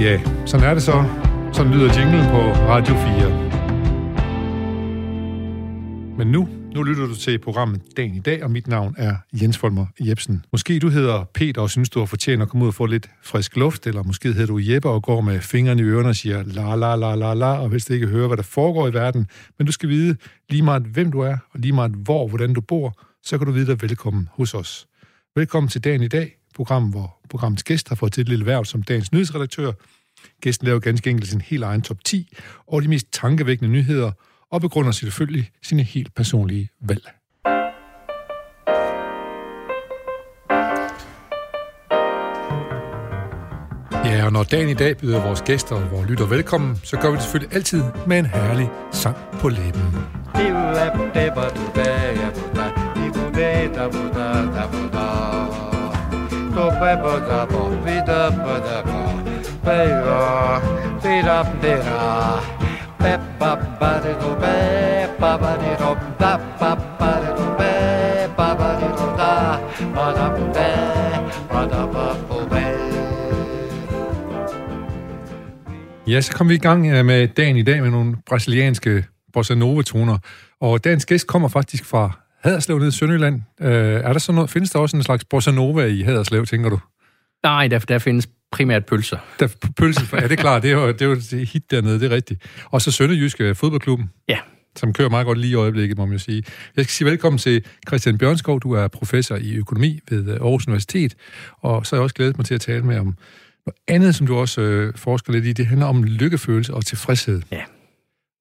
Ja, sådan er det så. Sådan lyder jinglen på Radio 4. Men nu, nu lytter du til programmet Dagen i dag, og mit navn er Jens Folmer Jebsen. Måske du hedder Peter og synes, du har fortjent at komme ud og få lidt frisk luft, eller måske hedder du Jeppe og går med fingrene i ørerne og siger la la la la la, og helst ikke høre, hvad der foregår i verden. Men du skal vide lige meget, hvem du er, og lige meget hvor, hvordan du bor, så kan du vide dig velkommen hos os. Velkommen til Dagen i dag, program, hvor programmets gæst har fået til et lille værv som dagens nyhedsredaktør. Gæsten laver ganske enkelt sin helt egen top 10 og de mest tankevækkende nyheder, og begrunder selvfølgelig sine helt personlige valg. Ja, og når dagen i dag byder vores gæster og vores lytter velkommen, så gør vi det selvfølgelig altid med en herlig sang på læben. Ja, så kom vi i gang øh, med dagen i dag med nogle brasilianske bossa nova-toner. Og dagens gæst kommer faktisk fra Haderslev nede i Sønderjylland. Øh, er der så noget, findes der også en slags bossa nova i Haderslev, tænker du? Nej, der, der findes primært pølser. Der, pølser, ja, det er klart, det er jo, det er jo et hit dernede, det er rigtigt. Og så Sønderjyske fodboldklubben. Ja. Som kører meget godt lige i øjeblikket, må man jo sige. Jeg skal sige velkommen til Christian Bjørnskov. Du er professor i økonomi ved Aarhus Universitet. Og så har jeg også glædet mig til at tale med om noget andet, som du også øh, forsker lidt i. Det handler om lykkefølelse og tilfredshed. Ja.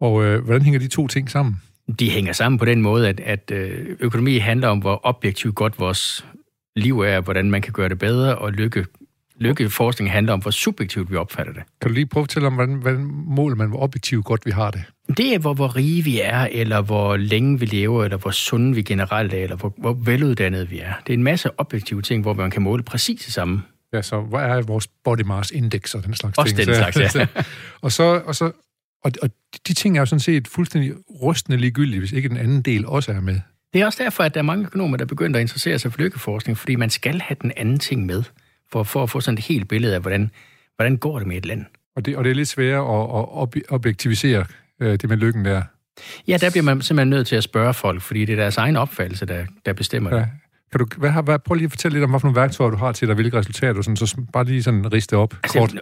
Og øh, hvordan hænger de to ting sammen? De hænger sammen på den måde, at, at øh, økonomi handler om, hvor objektivt godt vores liv er, hvordan man kan gøre det bedre, og lykke, lykkeforskning handler om, hvor subjektivt vi opfatter det. Kan du lige prøve at fortælle om, hvordan, hvordan måler man, hvor objektivt godt vi har det? Det er, hvor, hvor rige vi er, eller hvor længe vi lever, eller hvor sunde vi generelt er, eller hvor, hvor veluddannede vi er. Det er en masse objektive ting, hvor man kan måle præcis det samme. Ja, så hvad er vores body mass index og den slags Også ting? den slags, ja. og så, og så og, og de ting er jo sådan set fuldstændig rystende ligegyldige, hvis ikke den anden del også er med. Det er også derfor, at der er mange økonomer, der begynder at interessere sig for lykkeforskning, fordi man skal have den anden ting med, for, for at få sådan et helt billede af, hvordan, hvordan går det med et land. Og det, og det er lidt sværere at, at ob- objektivisere øh, det med lykken der. Ja, der bliver man simpelthen nødt til at spørge folk, fordi det er deres egen opfattelse, der, der bestemmer Ja. det. Kan du, hvad, har- hvad, prøv lige at fortælle lidt om, nogle værktøjer du har til dig, hvilke resultater du sådan, så bare lige sådan riste op kort. Altså,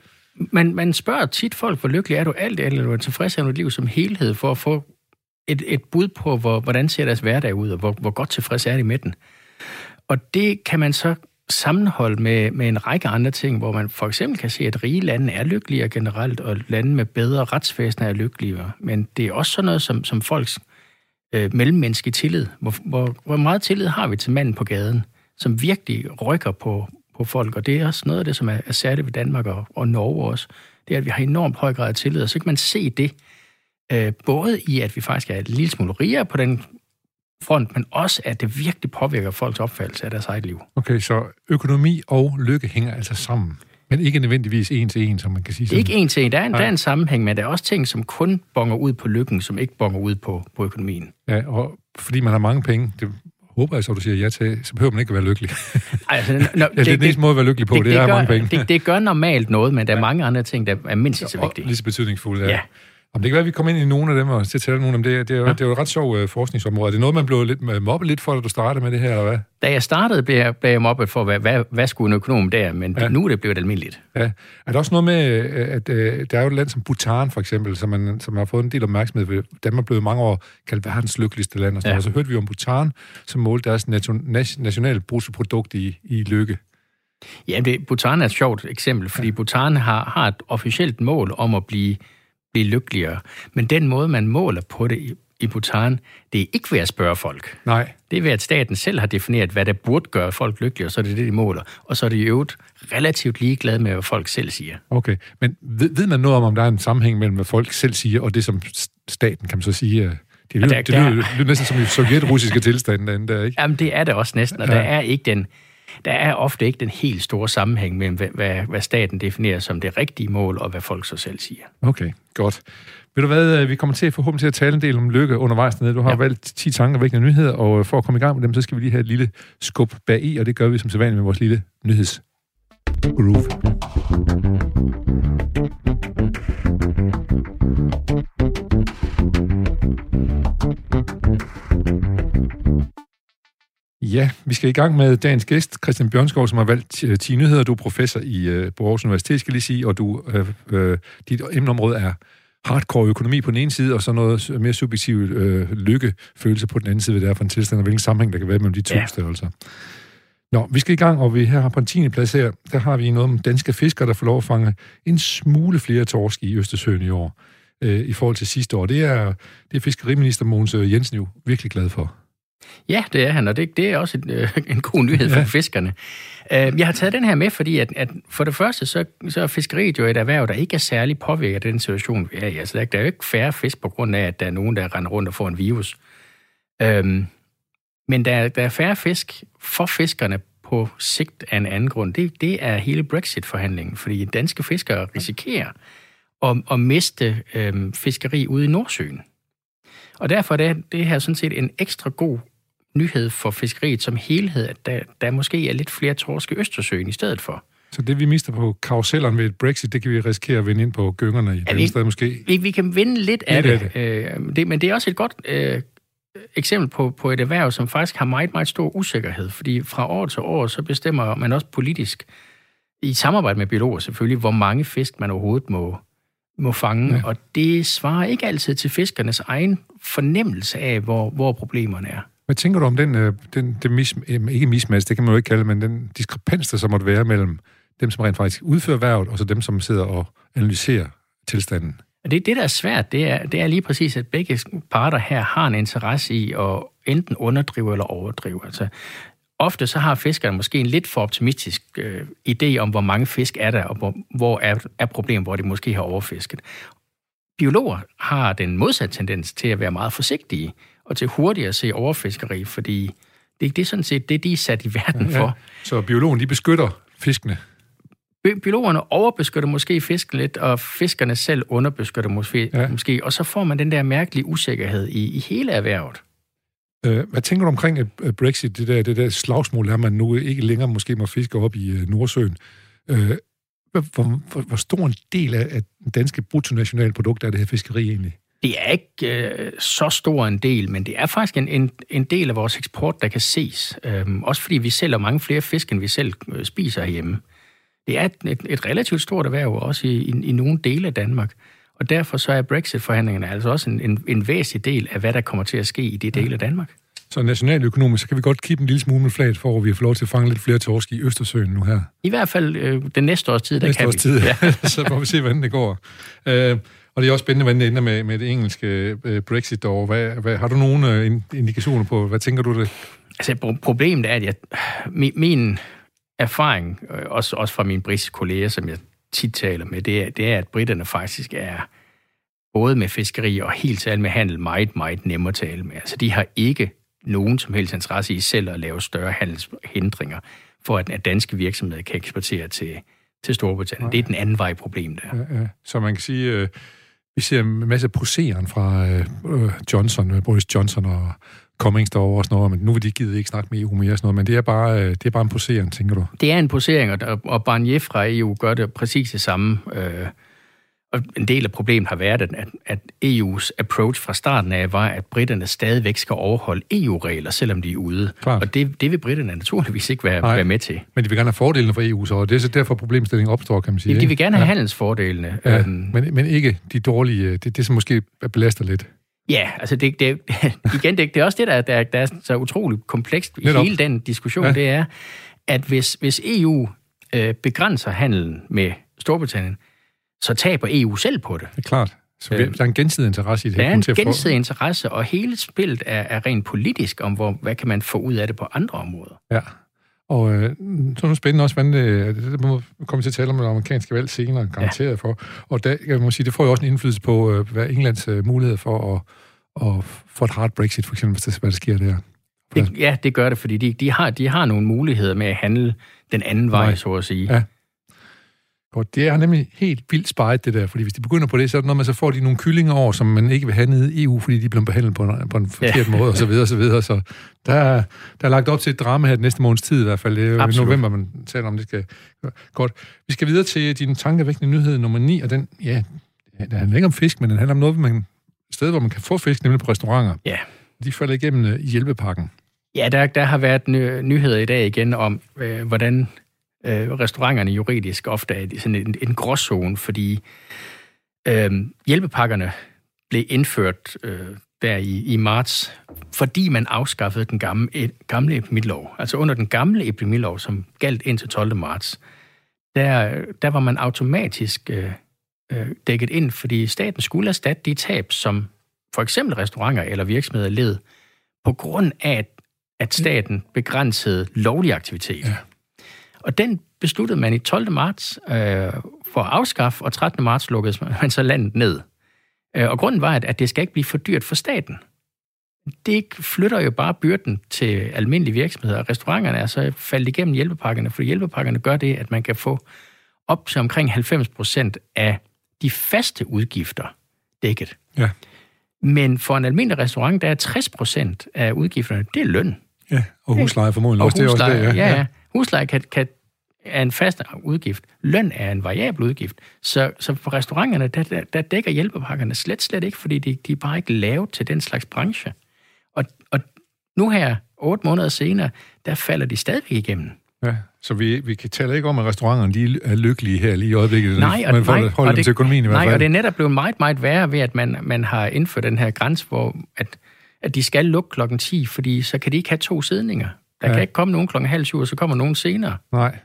man, man spørger tit folk, hvor lykkelig er du alt, eller er du tilfreds med dit liv som helhed, for at få et, et bud på, hvor, hvordan ser deres hverdag ud, og hvor, hvor godt tilfreds er de med den. Og det kan man så sammenholde med, med en række andre ting, hvor man for eksempel kan se, at rige lande er lykkeligere generelt, og lande med bedre retsvæsen er lykkeligere. Men det er også sådan noget som, som folks øh, mellemmenneskelig tillid. Hvor, hvor, hvor meget tillid har vi til manden på gaden, som virkelig rykker på, på folk? Og det er også noget af det, som er, er særligt ved Danmark og, og Norge også. Det er, at vi har enormt høj grad af tillid, og så kan man se det, øh, både i, at vi faktisk er et lille smule rigere på den front, men også, at det virkelig påvirker folks opfattelse af deres eget liv. Okay, så økonomi og lykke hænger altså sammen. Men ikke nødvendigvis en til en, som man kan sige. Sådan. Ikke en til en. Der er en, Nej. der er en sammenhæng, men der er også ting, som kun bonger ud på lykken, som ikke bonger ud på, på økonomien. Ja, og fordi man har mange penge, det håber jeg så, du siger ja til, så behøver man ikke at være lykkelig. Altså, når, Ja, det, er den eneste måde at være lykkelig på, det, det, det er gør, mange penge. Det, det gør normalt noget, men der er mange andre ting, der er mindst så og vigtige. lige så betydningsfulde, ja. Ja. Ja. Om det kan være, at vi kommer ind i nogle af dem og til nogle af dem. Det, det, er, jo, Ja. det er jo et ret sjovt uh, forskningsområde. Er det noget, man blev lidt øh, mobbet lidt for, da du startede med det her, eller hvad? Da jeg startede, blev jeg, blev jeg mobbet for, hvad, hvad, hvad skulle en økonom der, men Ja. nu er det blevet almindeligt. Ja. Er der også noget med, øh, at øh, der er jo et land som Bhutan, for eksempel, som, man, som har fået en del opmærksomhed. Danmark blev mange år kaldt verdens lykkeligste land, og, sådan Ja. og så hørte vi om Bhutan, som målte deres nation- nationale bruttoprodukt i, i lykke. Ja, det, Bhutan er et sjovt eksempel, fordi ja. Bhutan har, har et officielt mål om at blive, blive lykkeligere. Men den måde, man måler på det i, i Bhutan, det er ikke ved at spørge folk. Nej. Det er ved, at staten selv har defineret, hvad der burde gøre folk lykkelige, og så er det det, de måler. Og så er de i øvrigt relativt ligeglade med, hvad folk selv siger. Okay, men ved, ved man noget om, om der er en sammenhæng mellem, hvad folk selv siger, og det, som staten, kan man så sige, øh, det lyder, der- det lyder, der- det lyder næsten som i sovjetrussiske tilstande derinde der, ikke? Jamen, det er det også næsten, og ja. der er ikke den... Der er ofte ikke den helt store sammenhæng mellem, hvad, hvad, staten definerer som det rigtige mål, og hvad folk så selv siger. Okay, godt. Ved du hvad, øh, vi kommer til forhåbentlig til at tale en del om lykke undervejs dernede. Du har ja. Valgt 10 tankevækkende nyheder, og øh, for at komme i gang med dem, så skal vi lige have et lille skub bag i, og det gør vi som sædvanligt med vores lille nyheds groove. Ja, vi skal i gang med dagens gæst, Christian Bjørnskov, som har valgt 10 nyheder. Du er professor i, uh, på Aarhus Universitet, skal lige sige, og du, uh, uh, dit emneområde er hardcore økonomi på den ene side, og så noget mere subjektiv uh, lykkefølelse på den anden side, hvad det er for en tilstand, og hvilken sammenhæng der kan være mellem de to ja. størrelser. Nå, vi skal i gang, og vi her har på en 10. plads her, der har vi noget om danske fiskere, der får lov at fange en smule flere torsk i Østersøen i år, uh, i forhold til sidste år. Det er, det er fiskeriminister Mogens Jensen jo virkelig glad for. Ja, det er han, og det, det er også en, øh, en god nyhed for ja. fiskerne. Øh, jeg har taget den her med, fordi at, at for det første, så, så er fiskeriet jo et erhverv, der ikke er særlig påvirket af den situation, vi er i. Altså, der, der er jo ikke færre fisk på grund af, at der er nogen, der render rundt og får en virus. Øhm, men der, der er færre fisk for fiskerne på sigt af en anden grund. Det, det er hele Brexit-forhandlingen, fordi danske fiskere risikerer at, at miste øhm, fiskeri ude i Nordsøen. Og derfor er det, det her sådan set en ekstra god nyhed for fiskeriet som helhed, at der, der måske er lidt flere torske i Østersøen i stedet for. Så det, vi mister på karusellerne ved et Brexit, det kan vi risikere at vinde ind på gyngerne i ja, vi, sted måske? Vi, vi kan vinde lidt, lidt af det. det. Øh, det. Men det er også et godt øh, eksempel på, på et erhverv, som faktisk har meget, meget stor usikkerhed. Fordi fra år til år, så bestemmer man også politisk, i samarbejde med biologer selvfølgelig, hvor mange fisk man overhovedet må, må fange. Ja. Og det svarer ikke altid til fiskernes egen fornemmelse af, hvor, hvor problemerne er. Hvad tænker du om den, øh, den det mis, ikke mismatch, det kan man jo ikke kalde men den diskrepans, der så måtte være mellem dem, som rent faktisk udfører værvet, og så dem, som sidder og analyserer tilstanden? Det, det, der er svært, det er, det er lige præcis, at begge parter her har en interesse i at enten underdrive eller overdrive. Altså, ofte så har fiskerne måske en lidt for optimistisk øh, idé om, hvor mange fisk er der, og hvor, hvor er, er problemet, hvor de måske har overfisket. Biologer har den modsatte tendens til at være meget forsigtige og til hurtigt at se overfiskeri, fordi det, det er sådan set det, de er sat i verden for. Ja, så biologen, de beskytter fiskene? Biologerne overbeskytter måske fisken lidt, og fiskerne selv underbeskytter måske, ja. måske, og så får man den der mærkelige usikkerhed i, i hele erhvervet. Øh, hvad tænker du omkring øh, Brexit, det der, det der slagsmål, der man nu ikke længere måske må fiske op i øh, Nordsøen? Øh, hvor, hvor, hvor stor en del af, af den danske bruttonationalprodukt er det her fiskeri egentlig? Det er ikke øh, så stor en del, men det er faktisk en, en, en del af vores eksport, der kan ses. Øhm, også fordi vi sælger mange flere fisk, end vi selv øh, spiser herhjemme. Det er et, et, et relativt stort erhverv, også i, i, i nogle dele af Danmark. Og derfor så er Brexit-forhandlingerne altså også en, en, en væsentlig del af, hvad der kommer til at ske i de dele af Danmark. Så nationaløkonomisk, så kan vi godt kippe en lille smule flaget for, at vi har fået lov til at fange lidt flere torsk i Østersøen nu her. I hvert fald øh, den næste års tid, der næste kan års vi. tid, ja. så må vi se, hvordan det går. Øh, og det er også spændende, hvordan det ender med, med det engelske øh, Brexit år. Hvad, hvad, har du nogle øh, indikationer på, hvad tænker du det? Altså, problemet er, at jeg, min, min erfaring, øh, også, også fra mine britiske kolleger, som jeg tit taler med, det er, det er, at britterne faktisk er både med fiskeri og helt særligt med handel meget, meget nemmere at tale med. Altså, de har ikke nogen som helst interesse i selv at lave større handelshindringer, for at danske virksomheder kan eksportere til, til Storbritannien. Ja. Det er den anden vej problem der. Ja, ja. Så man kan sige, øh, vi ser en masse poseren fra øh, øh Johnson, øh, Boris Johnson og Cummings derovre og sådan noget, men nu vil de givet ikke snakke med EU mere og sådan noget, men det er bare, øh, det er bare en posering, tænker du? Det er en posering, og, og Barnier fra EU gør det præcis det samme. Øh, og en del af problemet har været, at, at EU's approach fra starten af var, at britterne stadigvæk skal overholde EU-regler, selvom de er ude. Klart. Og det, det vil britterne naturligvis ikke være, være med til. Men de vil gerne have fordelene for EU, så og det er så derfor problemstillingen opstår, kan man sige. Ja, de vil gerne have ja. handelsfordelene. Ja, øhm, men, men ikke de dårlige, det, det som måske belaster lidt. Ja, altså det, det, igen, det, det er også det, der, der, der er så utroligt komplekst i Netop. hele den diskussion, ja. det er, at hvis, hvis EU øh, begrænser handelen med Storbritannien, så taber EU selv på det. Det er klart. Så øh, der er en gensidig interesse i det. Der er en gensidig interesse, og hele spillet er, er rent politisk om, hvor, hvad kan man få ud af det på andre områder. Ja, og øh, så er det spændende også, hvordan det, det må komme til at tale om det amerikanske valg senere, garanteret ja. for. Og der, jeg må sige, det får jo også en indflydelse på, øh, hvad Englands øh, mulighed for at, at få et hard Brexit, for eksempel, hvis det, hvad der sker der. Det, ja, det gør det, fordi de, de, har, de har nogle muligheder med at handle den anden vej, Nej. så at sige. Ja. Og det er nemlig helt vildt spejet, det der, fordi hvis de begynder på det, så er det noget, man så får de nogle kyllinger over, som man ikke vil have nede i EU, fordi de bliver behandlet på en, på en forkert ja. måde, og så videre, og så videre. Så der, er, der er lagt op til et drama her den næste måneds tid i hvert fald. Det er jo Absolut. i november, man taler om, det skal godt. Vi skal videre til din tankevækkende nyhed nummer 9, og den, ja, det handler ikke om fisk, men den handler om noget, man, et sted, hvor man kan få fisk, nemlig på restauranter. Ja. De falder igennem uh, hjælpepakken. Ja, der, der har været ny, nyheder i dag igen om, øh, hvordan øh, restauranterne juridisk ofte er sådan en, en gråzone, fordi øh, hjælpepakkerne blev indført øh, der i, i marts, fordi man afskaffede den gamle, e, gamle epidemilov. Altså under den gamle epidemilov, som galt indtil 12. marts, der, der var man automatisk øh, øh, dækket ind, fordi staten skulle erstatte de tab, som for eksempel restauranter eller virksomheder led, på grund af, at staten begrænsede lovlig aktivitet. Ja. Og den besluttede man i 12. marts øh, for at afskaffe, og 13. marts lukkede man så landet ned. Øh, og grunden var, at, det skal ikke blive for dyrt for staten. Det flytter jo bare byrden til almindelige virksomheder. Restauranterne er så faldet igennem hjælpepakkerne, for hjælpepakkerne gør det, at man kan få op til omkring 90 procent af de faste udgifter dækket. Ja. Men for en almindelig restaurant, der er 60 procent af udgifterne, det er løn. Ja, og husleje formodentlig også. Husleje, det er også det, ja. ja, ja. Husleje kan, kan, er en fast udgift. Løn er en variabel udgift. Så, så på restauranterne, der, der, der dækker hjælpepakkerne slet, slet ikke, fordi de, de er bare ikke lavet til den slags branche. Og, og nu her, otte måneder senere, der falder de stadigvæk igennem. Ja, så vi, vi kan tale ikke om, at restauranterne de er lykkelige her lige i øjeblikket. Nej, og, man får nej, og, det, til økonomien i hvert fald. Nej, og det er netop blevet meget, meget værre ved, at man, man har indført den her grænse, hvor at, at de skal lukke klokken 10, fordi så kan de ikke have to sidninger. Der ja. kan ikke komme nogen klokken halv syv, og så kommer nogen senere. Nej,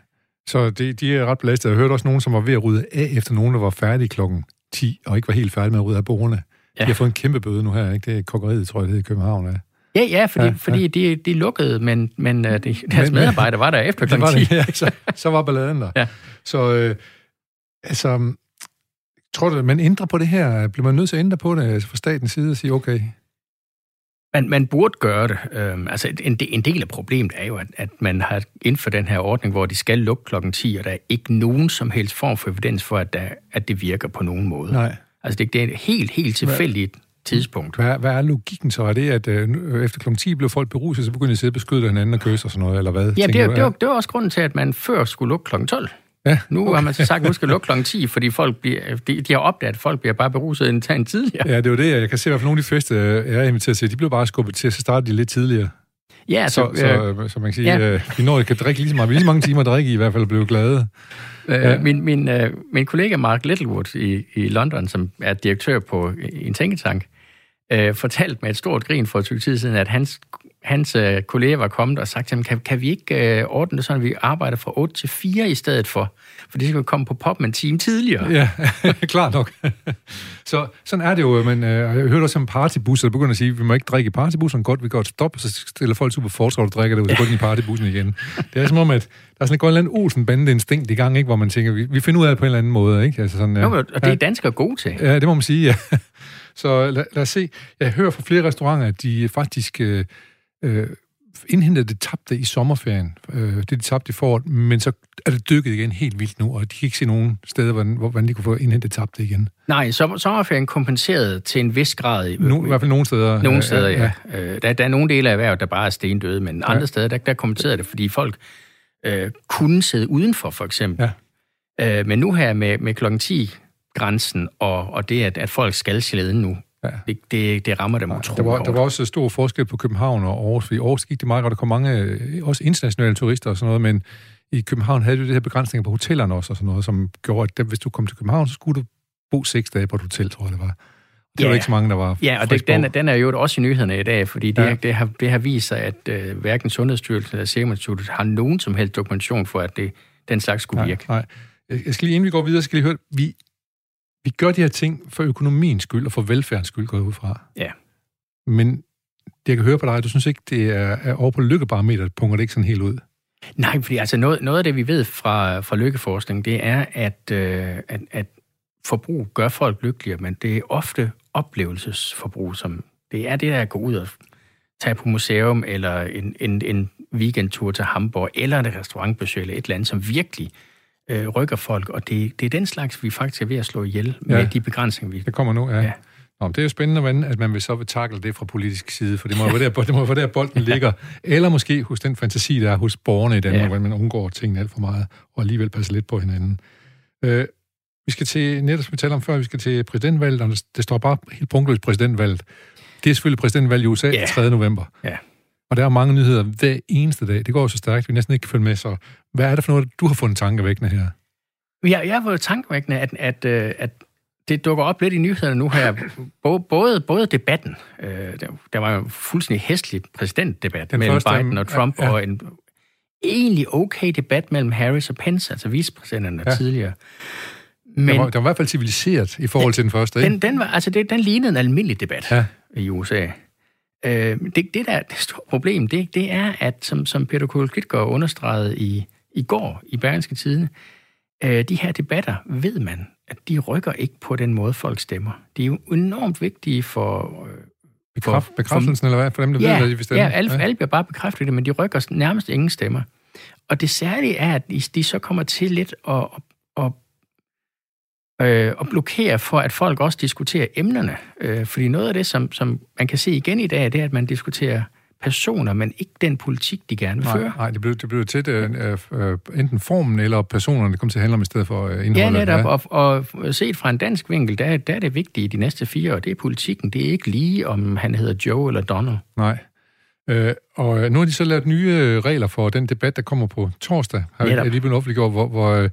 så det, de er ret belastet. Jeg hørte også nogen, som var ved at rydde af efter nogen, der var færdige klokken 10, og ikke var helt færdige med at rydde af bordene. Ja. De har fået en kæmpe bøde nu her, ikke? Det er kokkeriet, tror jeg, det er i København. Ja. Ja, ja, fordi, ja, fordi ja. De, de lukkede, men, men uh, de, deres men, medarbejdere var der efter kl. 10. Det, ja, så, så var balladen der. Ja. Så øh, altså, tror du, man ændrer på det her? Bliver man nødt til at ændre på det altså fra statens side og sige, okay? Man, man burde gøre det. Øhm, altså, en, en del af problemet er jo, at, at man har indført den her ordning, hvor de skal lukke klokken 10, og der er ikke nogen som helst form for evidens for, at, der, at det virker på nogen måde. Nej. Altså, det, det er helt, helt tilfældigt tidspunkt. Hvad, hvad er logikken så? Er det, at øh, efter kl. 10 blev folk beruset, så begyndte de at sidde og beskyde hinanden og kysse og sådan noget, eller hvad? Ja, det, det, var, det var også grunden til, at man før skulle lukke kl. 12. Ja, nu okay. har man så sagt, at nu skal lukke kl. 10, fordi folk bliver, de, de har opdaget, at folk bliver bare beruset en en tidligere. Ja, det er jo det. Jeg kan se, at nogle af de feste, jeg er inviteret til, de blev bare skubbet til, så startede de lidt tidligere. Ja, så, så, øh, så, man kan sige, ja. øh, vi når kan drikke lige så meget, lige så mange timer drikke i, i hvert fald blive glade. Øh, ja. min, min, øh, min kollega Mark Littlewood i, i London, som er direktør på en tænketank, øh, fortalt med et stort grin for et stykke tid siden, at hans, hans øh, kollega var kommet og sagt til ham, kan, kan vi ikke øh, ordne det sådan, at vi arbejder fra 8 til 4 i stedet for? For det skal komme på pop en time tidligere. Ja, klart nok. så sådan er det jo, men øh, jeg hørte også om partybusser, der begynder at sige, at vi må ikke drikke i partybussen, godt, vi går et stop, og så stiller folk super fortræk, og drikker det, og så går ind i partybussen igen. Det er som om, at der er sådan et andet olsen instinkt i gang, ikke, hvor man tænker, vi, vi finder ud af det på en eller anden måde. Ikke? Altså sådan, ja. jo, og det er danskere gode til. Ja, det må man sige, ja. Så lad, lad os se. Jeg hører fra flere restauranter, at de faktisk øh, øh, indhenter det tabte i sommerferien. Øh, det de tabte i foråret, men så er det dykket igen helt vildt nu, og de kan ikke se nogen steder, hvordan, hvordan de kunne få indhentet tabte igen. Nej, sommer, sommerferien kompenseret til en vis grad. No, I hvert fald nogle steder. Nogle steder, ja. ja. Øh, der, der er nogle dele af erhvervet, der bare er stendøde, men ja. andre steder, der, der kompenserede det, fordi folk øh, kunne sidde udenfor, for eksempel. Ja. Øh, men nu her med, med klokken 10 grænsen, og, og det, at, at folk skal slæde nu, ja. det, det, det rammer dem ja, utroligt der var, der var også stor forskel på København og Aarhus, fordi Aarhus gik det meget godt, der kom mange, øh, også internationale turister og sådan noget, men i København havde du det her begrænsninger på hotellerne også og sådan noget, som gjorde, at hvis du kom til København, så skulle du bo seks dage på et hotel, tror jeg det var. Det ja. var ikke så mange, der var Ja, og det, den, den er jo også i nyhederne i dag, fordi det, ja. det, har, det har vist sig, at øh, hverken Sundhedsstyrelsen eller Serum Instituttet har nogen som helst dokumentation for, at det, den slags skulle nej, virke. Nej. Jeg skal lige, inden vi går videre, skal lige høre, vi vi gør de her ting for økonomiens skyld og for velfærdens skyld, går jeg ud fra. Ja. Men det, jeg kan høre på dig, du synes ikke, det er, er over på lykkebarometeret, punker det ikke sådan helt ud? Nej, fordi altså noget, noget af det, vi ved fra, fra lykkeforskning, det er, at, øh, at, at forbrug gør folk lykkeligere, men det er ofte oplevelsesforbrug, som det er det, der går ud og tage på museum, eller en, en, en weekendtur til Hamburg, eller et restaurantbesøg, eller et eller andet, som virkelig øh, rykker folk, og det, det er den slags, vi faktisk er ved at slå ihjel med Ja. de begrænsninger, vi... Det kommer nu, ja. ja. Nå, det er jo spændende, hvordan, at man vil så vil takle det fra politisk side, for det må jo være der, det må være der bolden ligger. Eller måske hos den fantasi, der er hos borgerne i Danmark. Ja. hvordan man undgår tingene alt for meget, og alligevel passer lidt på hinanden. Øh, vi skal til, netop som vi talte om før, vi skal til præsidentvalget, og det står bare helt punktløst præsidentvalget. Det er selvfølgelig præsidentvalget i USA Ja. 3. november. Ja. Og der er mange nyheder hver eneste dag. Det går så stærkt, vi næsten ikke kan følge med. Så hvad er det for noget, du har fundet tankevækkende her? Jeg, jeg var jo tankevækkende, at, at, øh, at det dukker op lidt i nyhederne nu her. Både, både debatten, øh, der, var jo en fuldstændig hæslig præsidentdebat Den mellem første, Biden og Trump, ja, ja, ja. og en egentlig okay debat mellem Harris og Pence, altså vicepræsidenterne Ja. ja. tidligere. Men, det, var, det var i hvert fald civiliseret i forhold til den første, ikke? den, den, var, altså det, den lignede en almindelig debat Ja. ja. i USA. Øh, det, det der er det store problem, det, det er, at som, som Peter Kohl understregede i, i går i Berlingske Tidene, øh, de her debatter, ved man, at de rykker ikke på den måde, folk stemmer. De er jo enormt vigtige for... Øh, Bekræft, for- bekræftelsen, eller hvad? For dem, der ja, ved, hvad de vil stemme. ja, alle, alle bliver bare bekræftet det, men de rykker nærmest ingen stemmer. Og det særlige er, at de, de så kommer til lidt at, at, at, øh, at blokere for, at folk også diskuterer emnerne. Øh, fordi noget af det, som, som man kan se igen i dag, det er, at man diskuterer personer, men ikke den politik, de gerne vil Nej, føre. nej, det blev, det blev til øh, øh, enten formen eller personerne, det kom til at handle om i stedet for øh, indholdet. Ja, netop. Og, og set fra en dansk vinkel, der, er- der er det vigtige de næste fire år, det er politikken. Det er ikke lige, om han hedder Joe eller Donald. Nej. Øh, og øh, nu har de så lavet nye øh, regler for den debat, der kommer på torsdag, har jeg lige blevet offentliggjort, hvor, hvor øh,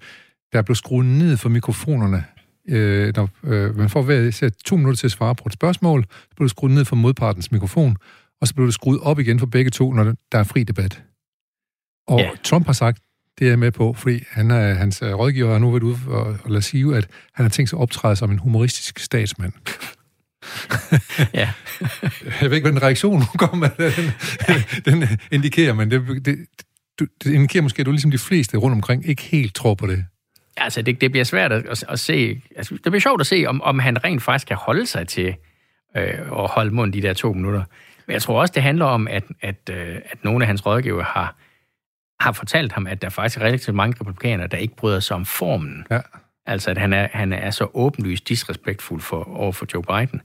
der er blevet skruet ned for mikrofonerne. Øh, når øh, man får hver især to minutter til at svare på et spørgsmål, så bliver det skruet ned for modpartens mikrofon, og så bliver det skruet op igen for begge to, når der er fri debat. Og Ja. Trump har sagt, det er jeg med på, fordi han er, hans øh, rådgiver har nu været ude og, og lade sige, at han har tænkt sig at optræde som en humoristisk statsmand. Ja. Jeg ved ikke, hvad den reaktion nu kommer, den, den indikerer, men det, det, du- det indikerer måske, at du ligesom de fleste rundt omkring ikke helt tror på det. Altså, det, det bliver svært at, at, at se. Altså, det bliver sjovt at se, om, om han rent faktisk kan holde sig til øh, at holde mund de der to minutter. Men jeg tror også, det handler om, at, at, øh, at nogle af hans rådgiver har, har fortalt ham, at der faktisk er relativt mange republikanere, der ikke bryder sig om formen. Ja. Altså, at han er, han er så åbenlyst disrespektfuld for, over for Joe Biden.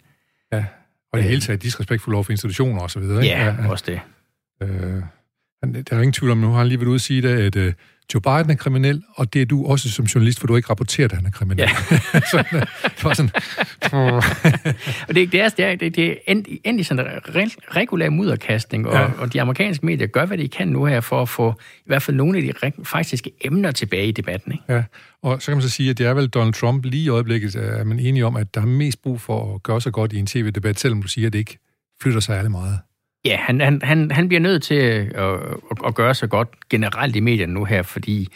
Ja. Og det hele taget disrespektfuld over for institutioner og så videre. ikke? Ja, også det. Øh, der er ingen tvivl om, nu har han lige været ude at sige det, at øh, Joe Biden er kriminel, og det er du også som journalist, for du har ikke rapporteret, at han er kriminel. Ja. så, øh, det var sådan... Og det, det er, det er, det, det er i sådan en re- regulær mudderkastning, og, Ja. og de amerikanske medier gør, hvad de kan nu her, for at få i hvert fald nogle af de faktiske emner tilbage i debatten. Ikke? Ja, og så kan man så sige, at det er vel Donald Trump lige i øjeblikket, er man enige om, at der er mest brug for at gøre sig godt i en tv-debat, selvom du siger, at det ikke flytter sig ærlig meget. Ja, han, han, han, han bliver nødt til at, at, at gøre sig godt generelt i medierne nu her, fordi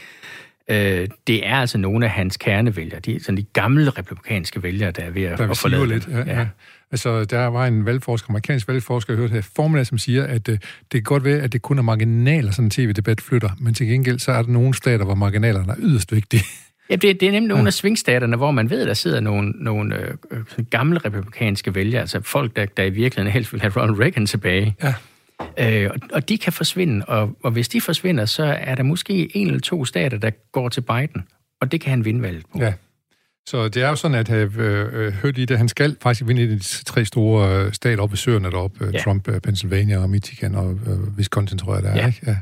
øh, det er altså nogle af hans kernevælgere, de, sådan de gamle republikanske vælgere, der er ved at, Der at forlade lidt. dem. Ja, ja. Altså, der var en valgforsker, amerikansk valgforsker, jeg hørte her formiddag, som siger, at øh, det kan godt være, at det kun er marginaler, sådan en tv-debat flytter, men til gengæld, så er der nogle stater, hvor marginalerne er yderst vigtige. Ja, det, det er nemlig nogle af svingstaterne, hvor man ved, der sidder nogle, nogle øh, øh, gamle republikanske vælgere, altså folk, der, der i virkeligheden helst vil have Ronald Reagan tilbage. Ja. Øh, og, og de kan forsvinde, og, og hvis de forsvinder, så er der måske en eller to stater, der går til Biden, og det kan han vinde valget på. Ja. Så det er jo sådan, at jeg øh, øh, hørte lige det, han skal faktisk vinde de tre store øh, stater op ved søerne deroppe, øh, Ja. Trump, øh, Pennsylvania og Michigan og øh, Wisconsin, tror jeg, der er. Ja. Ikke? Ja.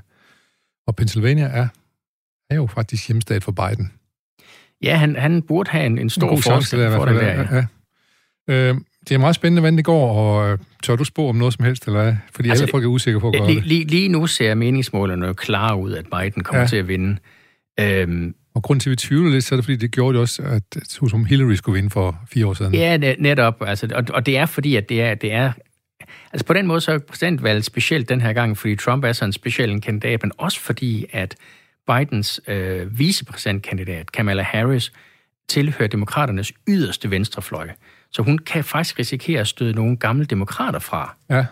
Og Pennsylvania er, er jo faktisk hjemstat for Biden. Ja, han, han burde have en, en stor En forskel der for den der. Ja. Ja. Øh, det er meget spændende, hvordan det går, og øh, tør du spå om noget som helst, eller hvad? Fordi Altså, alle folk er usikre på at gøre Lige, det. lige, lige nu ser meningsmålerne jo klare ud, at Biden kommer Ja. til at vinde. Øhm, Og grunden til, at vi tvivler lidt, så er det, fordi det gjorde det også, at som Hillary skulle vinde for fire år siden. Ja, net- netop. Altså, og, og det er fordi, at det er, det er... Altså på den måde så er præsidentvalget specielt den her gang, fordi Trump er så en speciel kandidat, men også fordi, at Bidens øh, vicepræsidentkandidat, Kamala Harris, tilhører demokraternes yderste venstrefløj. Så hun kan faktisk risikere at støde nogle gamle demokrater fra. Ja.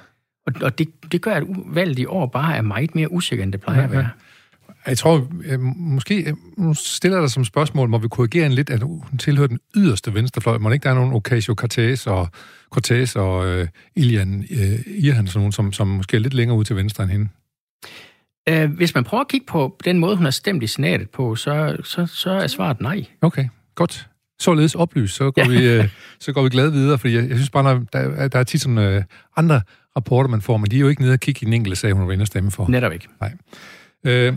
Og, og det, det gør, at valget i år bare er meget mere usikker, end det plejer at være. Jeg tror, øh, måske øh, nu stiller dig som spørgsmål, må vi korrigere en lidt, at hun tilhører den yderste venstrefløj. Må ikke der er nogen Ocasio-Cortez og, Cortez og øh, Ilian øh, Irhan, sådan nogen, som, som måske er lidt længere ud til venstre end hende? Øh, hvis man prøver at kigge på den måde, hun har stemt i senatet på, så, så, så er svaret nej. Okay, godt. Således oplyst, så går, ja. vi, øh, så går vi glade videre, fordi jeg, jeg synes bare, der, der er tit sådan øh, andre rapporter, man får, men de er jo ikke nede og kigge i den enkelte sag, hun var inde og stemme for. Netop ikke. Nej. Øh,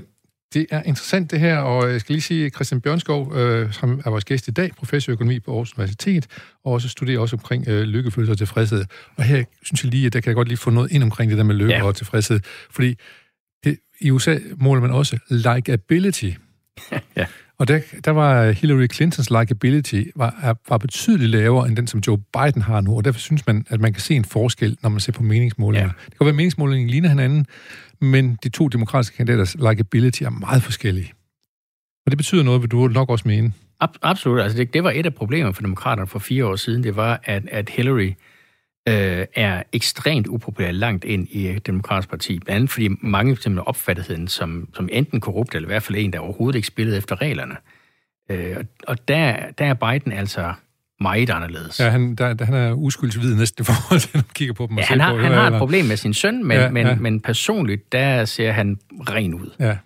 det er interessant det her, og jeg skal lige sige, Christian Bjørnskov, øh, som er vores gæst i dag, professor i økonomi på Aarhus Universitet, og også studerer også omkring øh, lykkefølelse og tilfredshed. Og her synes jeg lige, at der kan jeg godt lige få noget ind omkring det der med lykke ja. og tilfredshed, fordi i USA måler man også likability. ja. Og der, der var Hillary Clintons likability var, var betydeligt lavere end den, som Joe Biden har nu, og derfor synes man, at man kan se en forskel, når man ser på meningsmålinger. Ja. Det kan være, at meningsmålingen ligner hinanden, men de to demokratiske kandidaters likability er meget forskellige. Og det betyder noget, vil du nok også mene. Absolut. Altså det, det var et af problemerne for demokraterne for fire år siden. Det var, at, at Hillary øh, er ekstremt upopulær langt ind i det demokratiske parti. Blandt andet fordi mange simpelthen opfattede hende som, som enten korrupt, eller i hvert fald en, der overhovedet ikke spillede efter reglerne. Øh, og der, der er Biden altså meget anderledes. Ja, han, der, han er uskyldsvid næsten i forhold til, når man kigger på dem. Ja, han har, på, han har et problem med sin søn, men, ja, men, ja. men personligt, der ser han ren ud. Ja,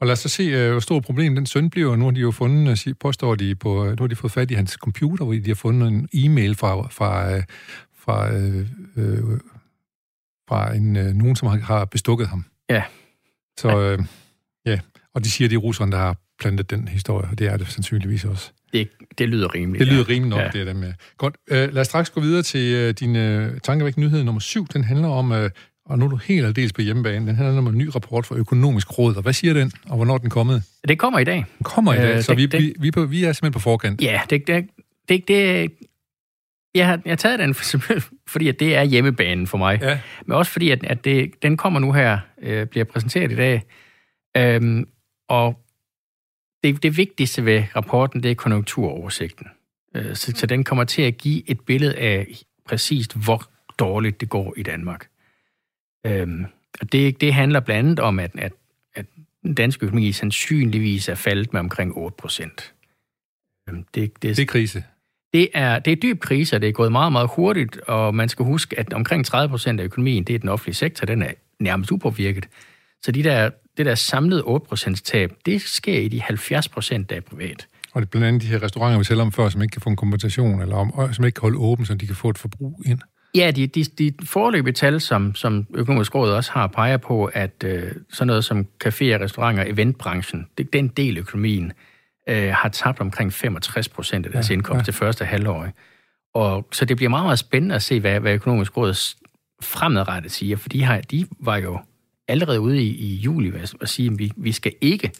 og lad os så se, øh, hvor stort problem den søn bliver. Nu har de jo fundet, øh, påstår de, på, nu har de fået fat i hans computer, hvor de har fundet en e-mail fra, fra, øh, fra, øh, øh, fra en, øh, nogen, som har, bestukket ham. Ja. Så øh, ja, og de siger, at det er russerne, der har plantet den historie, og det er det sandsynligvis også. Det, det lyder rimeligt. Det lyder ja. rimeligt nok, ja. det er det med. Godt, øh, lad os straks gå videre til øh, din øh, tankevæk nyhed nummer syv. Den handler om, øh, og nu er du helt aldeles på hjemmebane, den handler om en ny rapport fra Økonomisk Råd. Og hvad siger den, og hvornår er den kommet? Det kommer i dag. Den kommer i dag, øh, så det, vi, det, vi, vi, på, vi er simpelthen på forkant. Ja, det, det, det, det jeg har, jeg har taget den, fordi at det er hjemmebanen for mig. Ja. Men også fordi, at, at det, den kommer nu her, øh, bliver præsenteret i dag. Øhm, og det, det vigtigste ved rapporten, det er konjunkturoversigten. Øh, så, så den kommer til at give et billede af præcist, hvor dårligt det går i Danmark. Øhm, og det, det handler blandt andet om, at, at, at den danske økonomi sandsynligvis er faldet med omkring 8 procent. Øhm, det, det, det er krise. Det er, det er dyb krise, og det er gået meget, meget hurtigt, og man skal huske, at omkring 30 procent af økonomien, det er den offentlige sektor, den er nærmest upåvirket. Så de der, det der samlede 8 tab, det sker i de 70 procent, der er privat. Og det er blandt andet de her restauranter, vi taler om før, som ikke kan få en kompensation, eller om, som ikke kan holde åben, så de kan få et forbrug ind. Ja, de, de, de foreløbige tal, som, som økonomisk råd også har, peger på, at øh, sådan noget som caféer, restauranter, eventbranchen, det, den del af økonomien, øh, har tabt omkring 65 procent af deres ja, indkomst ja. det første halvår. Og, så det bliver meget, meget spændende at se, hvad, hvad økonomisk råd fremadrettet siger, for de, har, de var jo allerede ude i, i juli og sige, at vi, vi skal ikke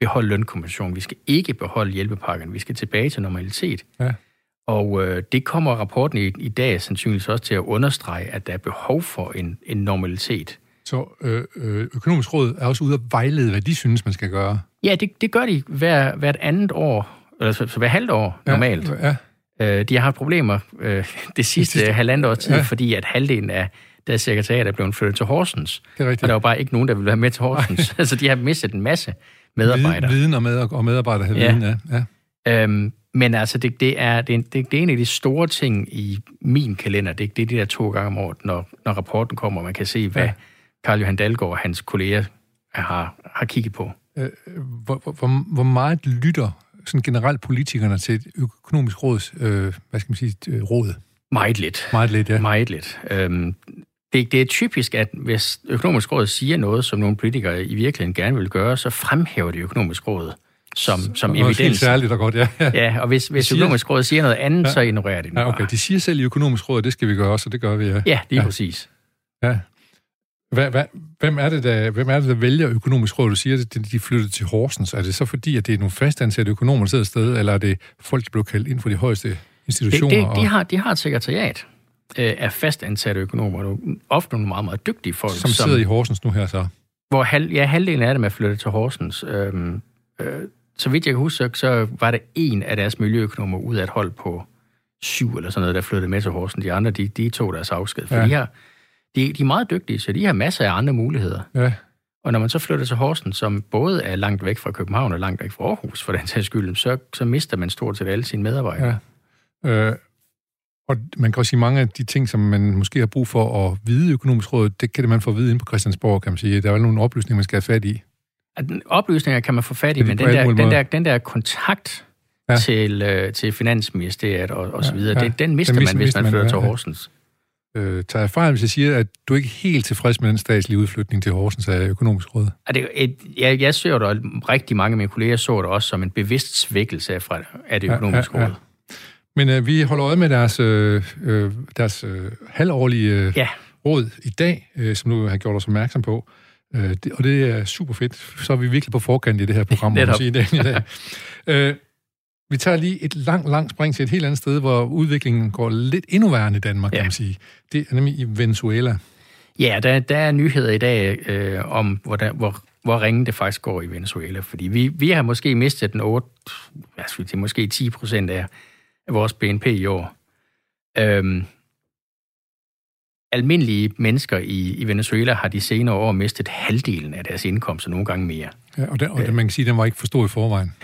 beholde lønkompensation, vi skal ikke beholde hjælpepakken, vi skal tilbage til normalitet. Ja. Og øh, det kommer rapporten i, i dag sandsynligvis også til at understrege, at der er behov for en, en normalitet. Så øh, øh økonomisk råd er også ude at vejlede, hvad de synes, man skal gøre? Ja, det, det gør de hver, hvert andet år, eller så, så hver halvt år ja, normalt. Ja. Øh, de har haft problemer øh, det sidste, sidste halvandet år tid, ja. fordi at halvdelen af deres sekretariat er blevet flyttet til Horsens. Det er rigtigt. Og der var bare ikke nogen, der ville være med til Horsens. altså, de har mistet en masse medarbejdere. Viden og, med, og medarbejdere ja. viden, ja. ja. Øhm, men altså, det, det, er, det, er, det, det er en af de store ting i min kalender. Det, det er de der to gange om året, når, når rapporten kommer, og man kan se, hvad ja. Karl Johan Dalgaard og hans kolleger har, har kigget på. Øh, hvor, hvor, hvor meget lytter sådan generelt politikerne til et økonomisk råds, øh, hvad skal man sige, øh, råd? Meget lidt. Meget lidt, ja. Meget lidt. Øhm, det, det er typisk, at hvis økonomisk råd siger noget, som nogle politikere i virkeligheden gerne vil gøre, så fremhæver det økonomisk råd som, som evidens. Helt særligt og godt, ja. ja, ja og hvis, hvis siger, økonomisk råd siger noget andet, ja, så ignorerer de det. Ja, okay. De siger selv i økonomisk råd, det skal vi gøre, så det gør vi, ja. Ja, det er ja. præcis. Ja. Hvad, hvad, hvem, er det, der, hvem er det, der vælger økonomisk råd? Du siger, at de flytter til Horsens. Er det så fordi, at det er nogle fastansatte økonomer, der sidder sted, eller er det folk, der bliver kaldt ind for de højeste institutioner? Det, det, de, har, de har et sekretariat øh, af fastansatte økonomer. Ofte nogle meget, meget dygtige folk. Som, som sidder i Horsens nu her så? Hvor halv, ja, halvdelen af dem er flyttet til Horsens. Øhm, øh, så vidt jeg kan huske, så var det en af deres miljøøkonomer ud af et hold på syv eller sådan noget, der flyttede med til Horsens. De andre, de, de tog deres afsked. For ja. de, her, de, de er meget dygtige, så de har masser af andre muligheder. Ja. Og når man så flytter til Horsens, som både er langt væk fra København og langt væk fra Aarhus, for den sags skyld, så, så mister man stort set alle sine medarbejdere. Ja. Øh, Og man kan også sige, mange af de ting, som man måske har brug for at vide økonomisk råd, det kan det man få at vide inde på Christiansborg, kan man sige. Der er jo nogle oplysninger, man skal have fat i. At oplysninger kan man få fat i, men den der, den, der, den der kontakt ja. til, øh, til Finansministeriet og, og så videre, ja, ja. Den, mister den man, hvis man, man flytter til Horsens. Øh, tager fejl, hvis jeg siger, at du er ikke helt tilfreds med den statslige udflytning til Horsens af økonomisk råd? Er det et, jeg, jeg ser det, og rigtig mange af mine kolleger så det også som en bevidst svækkelse af, af det økonomiske ja, ja, ja. råd. Men øh, vi holder øje med deres, øh, øh deres øh, halvårlige øh, ja. råd i dag, øh, som nu har gjort os opmærksom på. Øh, det, og det er super fedt. Så er vi virkelig på forkant i det her program, må man sige, dag. I dag. øh, vi tager lige et langt, langt spring til et helt andet sted, hvor udviklingen går lidt endnu værre i Danmark, ja. kan man sige. Det er nemlig i Venezuela. Ja, der, der er nyheder i dag øh, om, hvor, der, hvor, hvor ringen det faktisk går i Venezuela. Fordi vi, vi har måske mistet den 8, hvad skal vi sige, måske 10 procent af, af vores BNP i år. Øhm, almindelige mennesker i, i Venezuela har de senere år mistet halvdelen af deres indkomst, og nogle gange mere. Ja, og, det, og det, man kan sige, at den var ikke for stor i forvejen.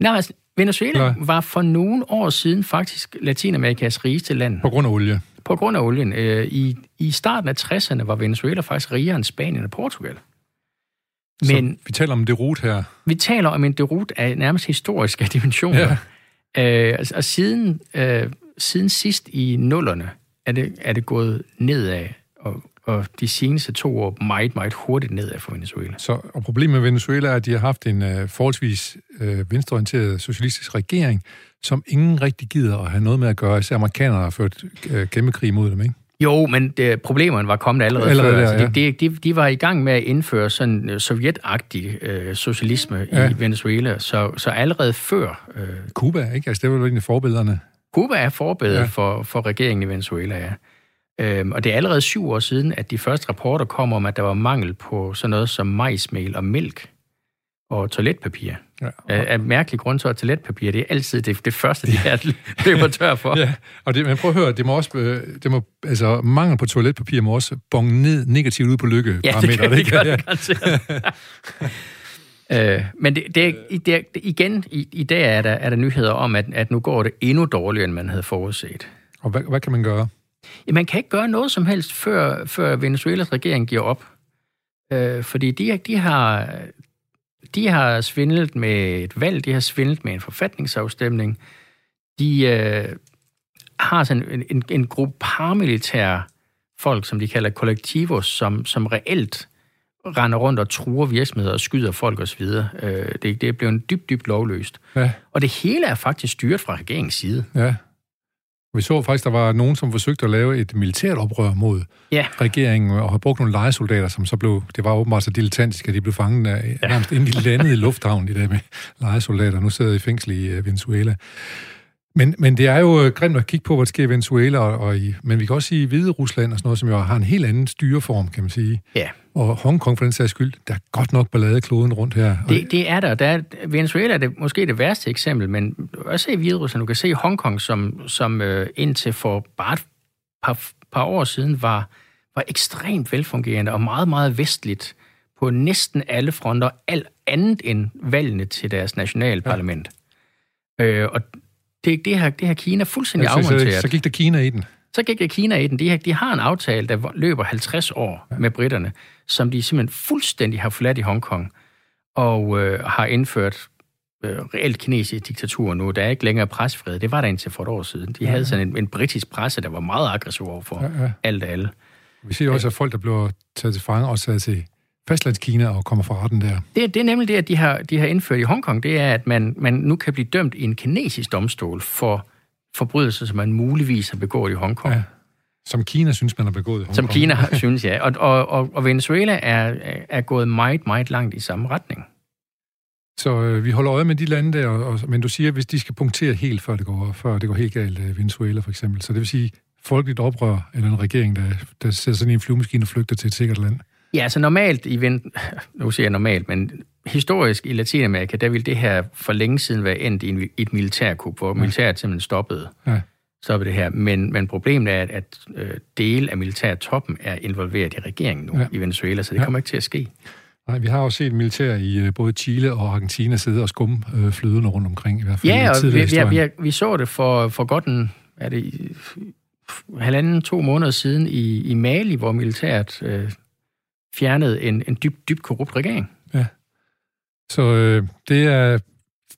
Nej, altså, Venezuela Klar. var for nogle år siden faktisk Latinamerikas rigeste land. På grund af olie? På grund af olien. Øh, I, i starten af 60'erne var Venezuela faktisk rigere end Spanien og Portugal. Men, Så vi taler om det rute her? Vi taler om en derut af nærmest historiske dimensioner. Ja. Øh, og siden, øh, siden sidst i nullerne er det, er det gået nedad, og de seneste to år meget, meget hurtigt nedad for Venezuela. Så, og problemet med Venezuela er, at de har haft en uh, forholdsvis uh, venstreorienteret socialistisk regering, som ingen rigtig gider at have noget med at gøre, især amerikanerne har ført uh, kæmpe krig mod dem, ikke? Jo, men det, problemerne var kommet allerede, allerede før. Der, altså, de, de, de var i gang med at indføre sådan uh, sovjetagtig uh, socialisme ja. i Venezuela, så, så allerede før... Uh, Cuba, ikke? Altså, det var jo en af forbillerne. Cuba er forbillede ja. for, for regeringen i Venezuela, ja. Øhm, og det er allerede syv år siden, at de første rapporter kom om, at der var mangel på sådan noget som majsmel og mælk og toiletpapir. Ja. Af, af mærkelig grund så er toiletpapir, det er altid det, det første, de her løber tør for. ja, og det, men prøv at høre, det må også, øh, det må, altså mangel på toiletpapir må også bonge ned negativt ud på lykke. Ja, det kan, det kan det øh, men det, det, det, igen, i, i dag er der, er der nyheder om, at, at nu går det endnu dårligere, end man havde forudset. Og hvad, hvad kan man gøre? Man kan ikke gøre noget som helst, før, før Venezuelas regering giver op. Øh, fordi de, de, har, de har svindlet med et valg, de har svindlet med en forfatningsafstemning. De øh, har sådan en, en, en gruppe paramilitære folk, som de kalder kollektivos, som, som reelt render rundt og truer virksomheder og skyder folk osv. Øh, det, det er blevet dybt, dybt lovløst. Ja. Og det hele er faktisk styret fra regeringens side. Ja. Vi så faktisk, der var nogen, som forsøgte at lave et militært oprør mod ja. regeringen, og har brugt nogle legesoldater, som så blev, det var åbenbart så dilettantisk, at de blev fanget af, ja. nærmest inden de landede i lufthavnen, de der med legesoldater. Nu sidder de i fængsel i uh, Venezuela. Men, men det er jo øh, grimt at kigge på, hvad der sker i Venezuela, og, og i, men vi kan også sige i Hvide Rusland og sådan noget, som jo har en helt anden styreform, kan man sige. Ja. Og Hongkong for den sags skyld, der er godt nok ballade kloden rundt her. Det, det er der. der er, Venezuela er det, måske det værste eksempel, men også i Hvide Rusland, du kan se Hongkong, som, som øh, indtil for bare et par, par år siden var, var ekstremt velfungerende og meget, meget vestligt på næsten alle fronter, alt andet end valgene til deres nationalparlament. Ja. Øh, og det, det, har, det har Kina fuldstændig ja, så, afmonteret. Så, så gik der Kina i den? Så gik Kina i den. De de har en aftale, der løber 50 år med britterne, som de simpelthen fuldstændig har forladt i Hongkong, og øh, har indført øh, reelt kinesisk diktatur nu. Der er ikke længere presfrihed. Det var der indtil for et år siden. De ja, havde sådan en, en britisk presse, der var meget aggressiv overfor ja, ja. alt og alle. Vi ser også, at folk, der bliver taget til fange, også taget til fastlandskina og kommer fra retten der. Det, det er nemlig det, at de har, de har indført i Hongkong, det er, at man, man nu kan blive dømt i en kinesisk domstol for forbrydelser, som man muligvis har begået i Hongkong. Ja. Som Kina synes, man har begået i Hongkong. Som Kina synes, ja. Og, og, og, og Venezuela er, er gået meget, meget langt i samme retning. Så øh, vi holder øje med de lande der, og, og, men du siger, hvis de skal punktere helt, før det går, før det går helt galt, øh, Venezuela for eksempel. Så det vil sige, folkeligt oprør, eller en regering, der, der sætter sådan en flyvemaskine og flygter til et sikkert land. Ja, altså normalt i nu siger jeg normalt, men historisk i Latinamerika, der ville det her for længe siden være endt i, et militærkup, hvor ja. militæret simpelthen stoppede, ja. stoppede det her. Men, men problemet er, at, at øh, dele af militærtoppen er involveret i regeringen nu ja. i Venezuela, så det ja. kommer ikke til at ske. Nej, vi har også set militær i øh, både Chile og Argentina sidde og skumme øh, flydende rundt omkring, i hvert fald Ja, og vi, vi, vi, vi så det for, for godt en er det halvanden, to måneder siden i, i Mali, hvor militæret øh, fjernede en, en dybt, dybt korrupt regering. Så øh, det er,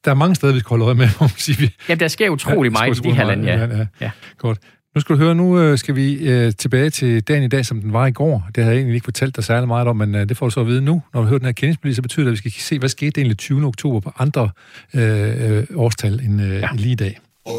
der er mange steder, vi skal holde øje med, må man sige. Ja, der sker utrolig ja, meget i de her lande, ja. ja. ja. Godt. Nu skal du høre, nu øh, skal vi øh, tilbage til dagen i dag, som den var i går. Det havde jeg egentlig ikke fortalt dig særlig meget om, men øh, det får du så at vide nu. Når vi hører den her kendingspolitik, så betyder det, at vi skal se, hvad skete egentlig 20. oktober på andre øh, øh, årstal end øh, ja. lige i dag. Oh,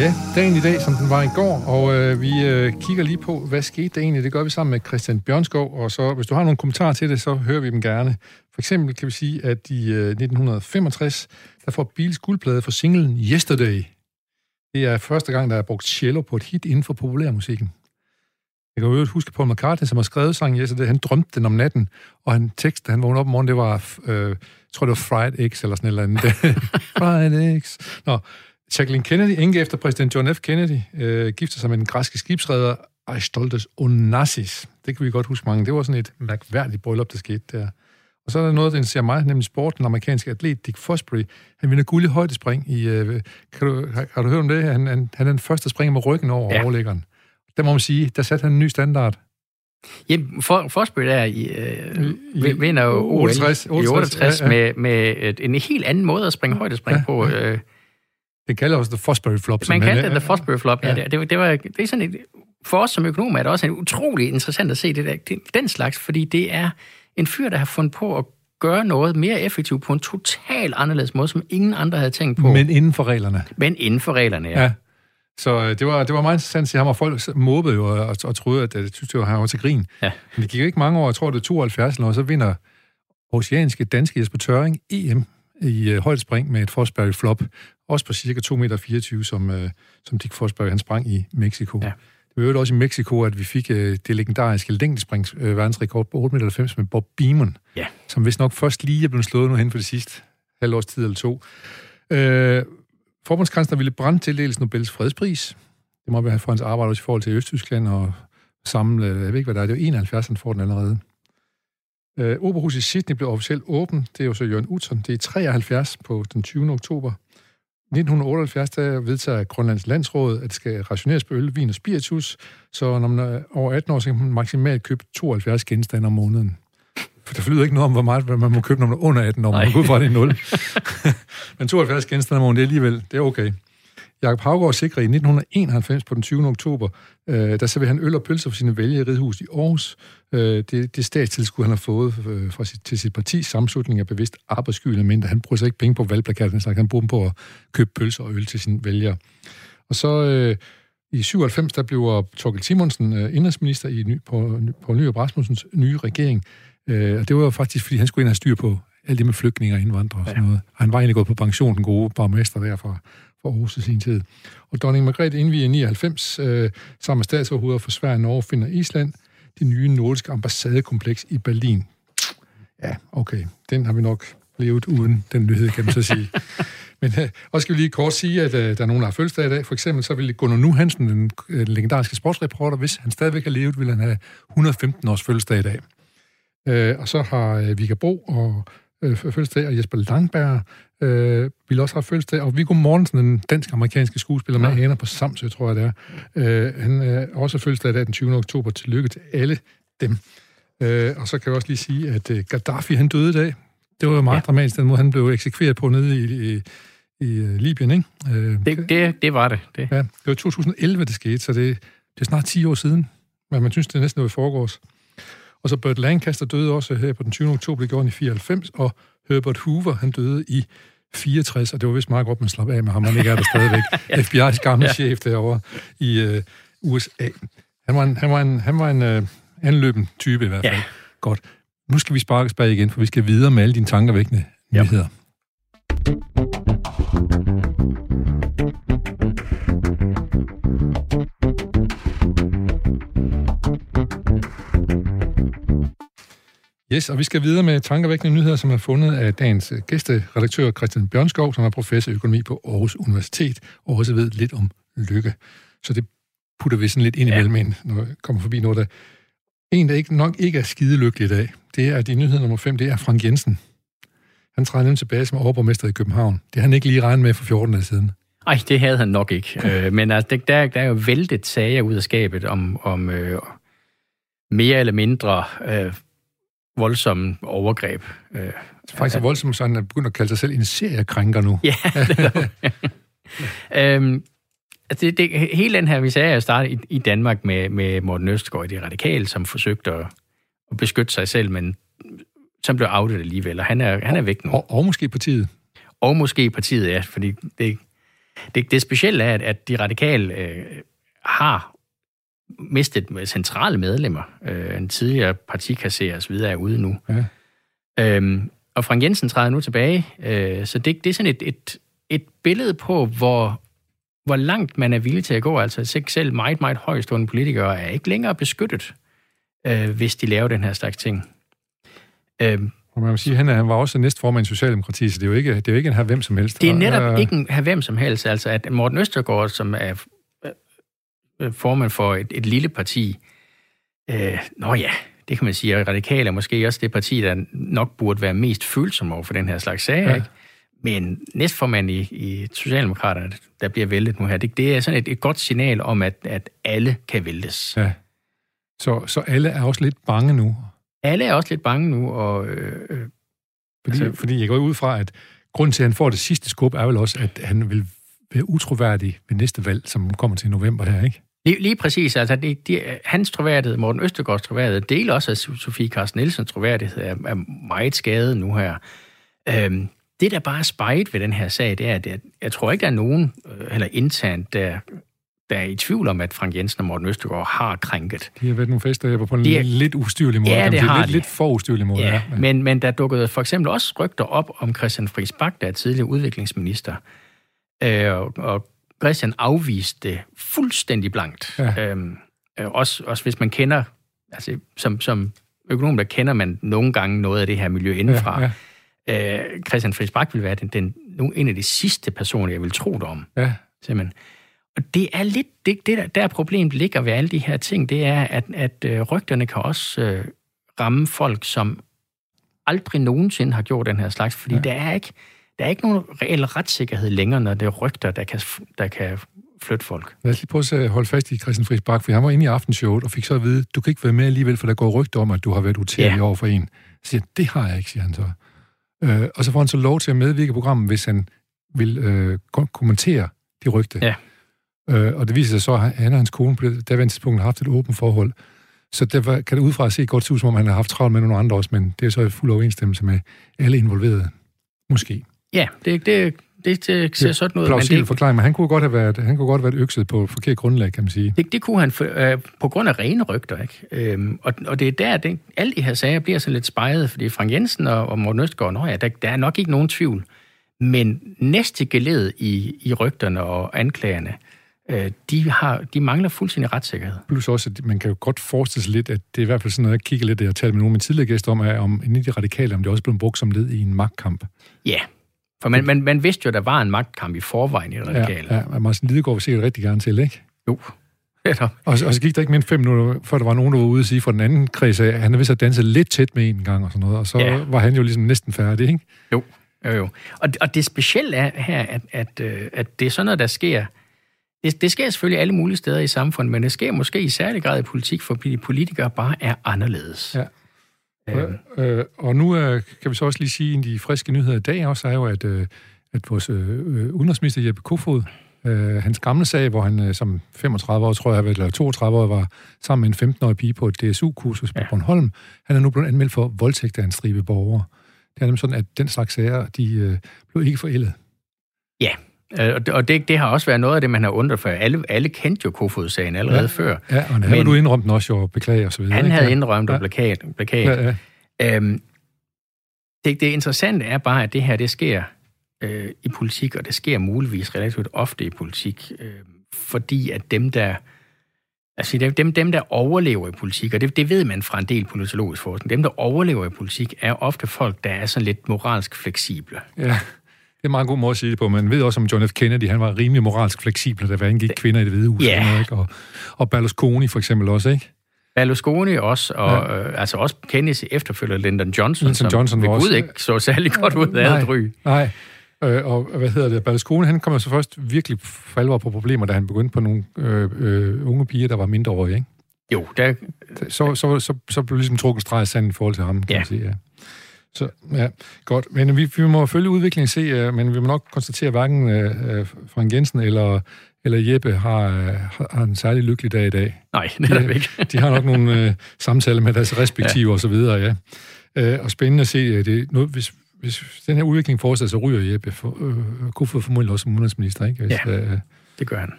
Ja, dagen i dag, som den var i går, og øh, vi øh, kigger lige på, hvad skete der egentlig. Det gør vi sammen med Christian Bjørnskov, og så hvis du har nogle kommentarer til det, så hører vi dem gerne. For eksempel kan vi sige, at i øh, 1965, der får Beatles guldplade for singlen Yesterday. Det er første gang, der er brugt cello på et hit inden for populærmusikken. Jeg kan jo huske Paul McCartney, som har skrevet sangen Yesterday, han drømte den om natten, og han tekst, da han vågnede op om morgenen, det var, øh, jeg tror det var Fried Eggs eller sådan et eller andet. fried Eggs. Nå, Jacqueline Kennedy, enke efter præsident John F. Kennedy, øh, gifter sig med den græske skibsredder Aistoltes Onassis. Det kan vi godt huske mange. Det var sådan et mærkværdigt bryllup, der skete der. Og så er der noget, der ser meget, nemlig sport. Den amerikanske atlet Dick Fosbury, han vinder guld i højdespring. I, øh, kan du, har, har, du hørt om det? Han, han, han er den første, der springer med ryggen over ja. overlæggeren. Der må man sige, der satte han en ny standard. Jamen, for, Forsberg der i, øh, vinder jo OL 68, 68, i 68 ja, ja. med, med en helt anden måde at springe højdespring ja, på. Øh, den kalder også The Fosbury Flop. Man kalder det The Fosbury Flop, ja. ja det, det, det, var, det er sådan et, for os som økonomer er det også en utrolig interessant at se det der, det, den slags, fordi det er en fyr, der har fundet på at gøre noget mere effektivt på en total anderledes måde, som ingen andre havde tænkt på. Men inden for reglerne. Men inden for reglerne, ja. ja. Så øh, det var, det var meget interessant at se ham, og folk måbede jo og, og troede, at det, synes, det var, han var til grin. Ja. Men det gik ikke mange år, jeg tror det er 72 år, så vinder oceanske danske Jesper Tøring EM i øh, højdespring med et Forsberg flop, også på cirka 2,24 meter, som, øh, som Dick Forsberg han sprang i Mexico. Ja. Det var også i Mexico, at vi fik øh, det legendariske længdesprings øh, verdensrekord på 8,90 meter med Bob Beamon, ja. som vist nok først lige er blevet slået nu hen for det sidste halvårs tid eller to. Øh, forbundskansler ville brænde tildeles Nobels fredspris. Det må være for hans arbejde også i forhold til Østtyskland og samle, jeg ved ikke, hvad der er, det er 71, han får den allerede. Øh, Operahuset i Sydney blev officielt åben. Det er jo så Jørgen Utzon. Det er 73 på den 20. oktober. 1978 der vedtager Grønlands Landsråd, at det skal rationeres på øl, vin og spiritus, så når man er over 18 år, så kan man maksimalt købe 72 genstande om måneden. For der flyder ikke noget om, hvor meget man må købe, når man er under 18 år. Man går ud fra, det er 0. Men 72 genstande om måneden, det er alligevel, det er okay. Jakob Havgaard sikrer i 1991 på den 20. oktober, øh, der serverer han øl og pølser for sine vælgere i Ridhus i Aarhus. Øh, det, det statstilskud, han har fået øh, fra sit, til sit partis sammenslutning er bevidst arbejdsskyldende, men han bruger så ikke penge på valgplakaten, så han bruger dem på at købe pølser og øl til sine vælgere. Og så øh, i 97, der blev Torkel Simonsen øh, indrigsminister i, ny, på, på Nyrup Rasmussens nye regering. Øh, og det var faktisk, fordi han skulle ind og styre på alt det med flygtninge og indvandrere og sådan noget. Og han var egentlig gået på pension, den gode borgmester derfra for Aarhus i sin tid. Og dronning Margrethe indviger i 99 øh, sammen med statsoverhoveder for Sverige, Norge, Finland og Island det nye nordiske ambassadekompleks i Berlin. Ja, okay. Den har vi nok levet uden den nyhed, kan man så sige. Men øh, også skal vi lige kort sige, at øh, der er nogen, der har fødselsdag i dag. For eksempel så ville Gunnar Nu Hansen, den, øh, legendariske sportsreporter, hvis han stadigvæk har levet, ville han have 115 års fødselsdag i dag. Øh, og så har øh, Vika Bo og øh, fødselsdag, og Jesper Langberg øh, vil også have fødselsdag, og Viggo Mortensen, den dansk-amerikanske skuespiller, med hænder på Samsø, tror jeg det er. Øh, han er øh, også fødselsdag den 20. oktober. Tillykke til alle dem. Øh, og så kan jeg også lige sige, at øh, Gaddafi, han døde i dag. Det var jo meget ja. dramatisk, den måde, han blev eksekveret på nede i, i, i, øh, Libyen, ikke? Øh, det, det, det var det. det. Ja, det var 2011, det skete, så det, det er snart 10 år siden. Men man synes, det er næsten noget i forgårs. Og så Burt Lancaster døde også her på den 20. oktober, det gjorde han i 94, og Herbert Hoover, han døde i 64, og det var vist meget godt, man slap af med ham, han ikke er der stadigvæk. FBI's gamle ja. chef derovre i øh, USA. Han var en, han var en, han var en øh, anløben type i hvert fald. Ja. Godt. Nu skal vi sparke bag igen, for vi skal videre med alle dine tankervækkende nyheder. Yes, og vi skal videre med tankevækkende nyheder, som er fundet af dagens gæsteredaktør Christian Bjørnskov, som er professor i økonomi på Aarhus Universitet, og også ved lidt om lykke. Så det putter vi sådan lidt ind imellem, ja. når jeg kommer forbi noget, der... En, der ikke, nok ikke er skide lykkelig i dag, det er, at i nyhed nummer 5, det er Frank Jensen. Han træder nemlig tilbage som overborgmester i København. Det har han ikke lige regnet med for 14 dage siden. Nej, det havde han nok ikke. øh, men altså, der, der er jo væltet sager ud af skabet om, om øh, mere eller mindre øh, voldsomme overgreb. Øh, det er faktisk er voldsomt, så han er begyndt at kalde sig selv en seriekrænker nu. Ja, det er øhm, altså det, det, hele den her, vi sagde, at starte i, i Danmark med, med Morten Østgaard i det radikale, som forsøgte at, at beskytte sig selv, men som blev outet alligevel, og han er, han er væk nu. Og, og måske partiet. Og måske partiet, ja, fordi det, det, det specielle er, at, at de radikale øh, har mistet centrale medlemmer. Øh, en tidligere partikasserer så videre er ude nu. Ja. Øhm, og Frank Jensen træder nu tilbage, øh, så det, det er sådan et, et, et billede på, hvor, hvor langt man er villig til at gå. Altså selv meget, meget højstående politikere er ikke længere beskyttet, øh, hvis de laver den her slags ting. Øhm, og man må sige, han, han var også næstformand i Socialdemokratiet, så det er jo ikke, det er jo ikke en her hvem som helst. Det er netop ikke en her hvem som helst. Altså, at Morten Østergaard, som er formand for et, et lille parti, øh, nå ja, det kan man sige, at radikale er måske også det parti, der nok burde være mest følsom over for den her slags sager, ja. ikke? Men næstformand i, i Socialdemokraterne, der bliver væltet nu her, det, det er sådan et, et godt signal om, at, at alle kan væltes. Ja. Så, så alle er også lidt bange nu? Alle er også lidt bange nu, og... Øh, øh fordi, altså, fordi jeg går ud fra, at grunden til, at han får det sidste skub, er vel også, at han vil være utroværdig ved næste valg, som kommer til november her, ikke? Lige, lige præcis. Altså, det, de, hans troværdighed, Morten Østergaards troværdighed, deler også af Sofie Carsten Nielsens troværdighed, er, er meget skadet nu her. Øhm, det, der bare er spejt ved den her sag, det er, at jeg, jeg tror ikke, der er nogen, øh, eller internt, der, der er i tvivl om, at Frank Jensen og Morten Østergaard har krænket. De har været nogle fester på en de, lidt ustyrlig måde. Ja, det har lidt, de. lidt for ustyrlig måde. Ja, ja. Men, men der dukkede for eksempel også rygter op om Christian Friis Bak, der er tidligere udviklingsminister. Øh, og, og Christian afviste det fuldstændig blankt. Ja. Øhm, øh, også, også hvis man kender, altså som, som økonom, der kender man nogle gange noget af det her miljø indenfra. Ja, ja. Øh, Christian Friis Bak vil være den, den, en af de sidste personer, jeg vil tro det om. Ja. Simpelthen. Og det er lidt, det, det der, der problemet ligger ved alle de her ting, det er, at, at øh, rygterne kan også øh, ramme folk, som aldrig nogensinde har gjort den her slags, fordi ja. der er ikke, der er ikke nogen reel retssikkerhed længere, når det er rygter, der kan, der kan flytte folk. Lad os lige prøve at holde fast i Christian Friis Bak, for han var inde i aftenshowet og fik så at vide, du kan ikke være med alligevel, for der går rygter om, at du har været utærlig ja. over for en. Så siger det har jeg ikke, siger han så. Øh, og så får han så lov til at medvirke i programmet, hvis han vil øh, kommentere de rygter. Ja. Øh, og det viser sig så, at han og hans kone på det daværende tidspunkt har haft et åbent forhold. Så derfor kan det udefra se godt ud, som om han har haft travlt med nogle andre også, men det er så i fuld overensstemmelse med alle involverede. Måske. Ja, det, det, det, det ser sådan ud. Men det, forklaring, men han kunne godt have været, han kunne godt have været økset på forkert grundlag, kan man sige. Det, det kunne han for, øh, på grund af rene rygter, ikke? Øhm, og, og det er der, det, alle de her sager bliver så lidt spejlet, fordi Frank Jensen og, og Morten Østgaard, nå ja, der, der er nok ikke nogen tvivl. Men næste geled i, i rygterne og anklagerne, øh, de, har, de mangler fuldstændig retssikkerhed. Plus også, at man kan jo godt forestille sig lidt, at det er i hvert fald sådan noget, jeg kigger lidt, jeg har talt med nogle af mine tidligere gæster om, er, om en af de radikale, om det også blevet brugt som led i en magtkamp. Ja, for man, man, man vidste jo, at der var en magtkamp i forvejen i radikale. Ja, ja Martin Lidegaard vil sikkert rigtig gerne til, ikke? Jo. Ja, og, og så gik der ikke mere fem minutter, før der var nogen, der var ude og sige fra den anden kreds, at han havde vist at danse lidt tæt med en gang og sådan noget, og så ja. var han jo ligesom næsten færdig, ikke? Jo, jo, jo. Og, og det specielle er her, at, at, øh, at det er sådan noget, der sker det, det sker selvfølgelig alle mulige steder i samfundet, men det sker måske i særlig grad i politik, fordi politikere bare er anderledes. Ja. Øh, øh, og nu øh, kan vi så også lige sige, at de friske nyheder i dag også er jo, at, øh, at vores øh, udenrigsminister Jeppe Kofod, øh, hans gamle sag, hvor han øh, som 35 år, tror jeg, eller 32 år, var sammen med en 15-årig pige på et DSU-kursus på ja. Bornholm, han er nu blevet anmeldt for voldtægt af en stribe borgere. Det er nemlig sådan, at den slags sager, de øh, blev ikke forældet. Ja, og det, det har også været noget af det, man har undret for. Alle, alle kendte jo Kofod-sagen allerede ja, før. Ja, og han havde du indrømt den også jo, beklager og så videre. Han ikke? havde indrømt ja. og plakat. plakat. Ja, ja. Øhm, det, det interessante er bare, at det her, det sker øh, i politik, og det sker muligvis relativt ofte i politik, øh, fordi at dem, der Altså dem, dem der overlever i politik, og det, det ved man fra en del politologisk forskning, dem, der overlever i politik, er ofte folk, der er sådan lidt moralsk fleksible. Ja, det er en meget god måde at sige det på. Man ved også om John F. Kennedy, han var rimelig moralsk fleksibel, da hvad gik kvinder i det hvide hus. Ja. Og, ikke? og, og Berlusconi for eksempel også, ikke? Berlusconi også, og ja. øh, altså også Kennedys efterfølger Lyndon Johnson, Lyndon som Johnson ved Gud også- ikke så særlig godt ud af at ryge. Nej, øh, og hvad hedder det? Berlusconi, han kom jo så først virkelig for alvor på problemer, da han begyndte på nogle øh, øh, unge piger, der var mindreårige, ikke? Jo, der, Så, så, så, så blev ligesom trukket streg i sanden i forhold til ham, kan Ja. man sige, ja. Så, ja, godt. Men vi, vi må følge udviklingen se, øh, men vi må nok konstatere, at hverken øh, Frank Jensen eller, eller Jeppe har, øh, har, en særlig lykkelig dag i dag. nej, det er der ikke. De har nok nogle øh, samtaler med deres respektive ja. og så videre, ja. Øh, og spændende at se, øh, det, noget, hvis, hvis den her udvikling fortsætter, så ryger Jeppe for, øh, Kofod formodentlig også som udenrigsminister, ikke? Hvis, Ja. øh, Det gør han.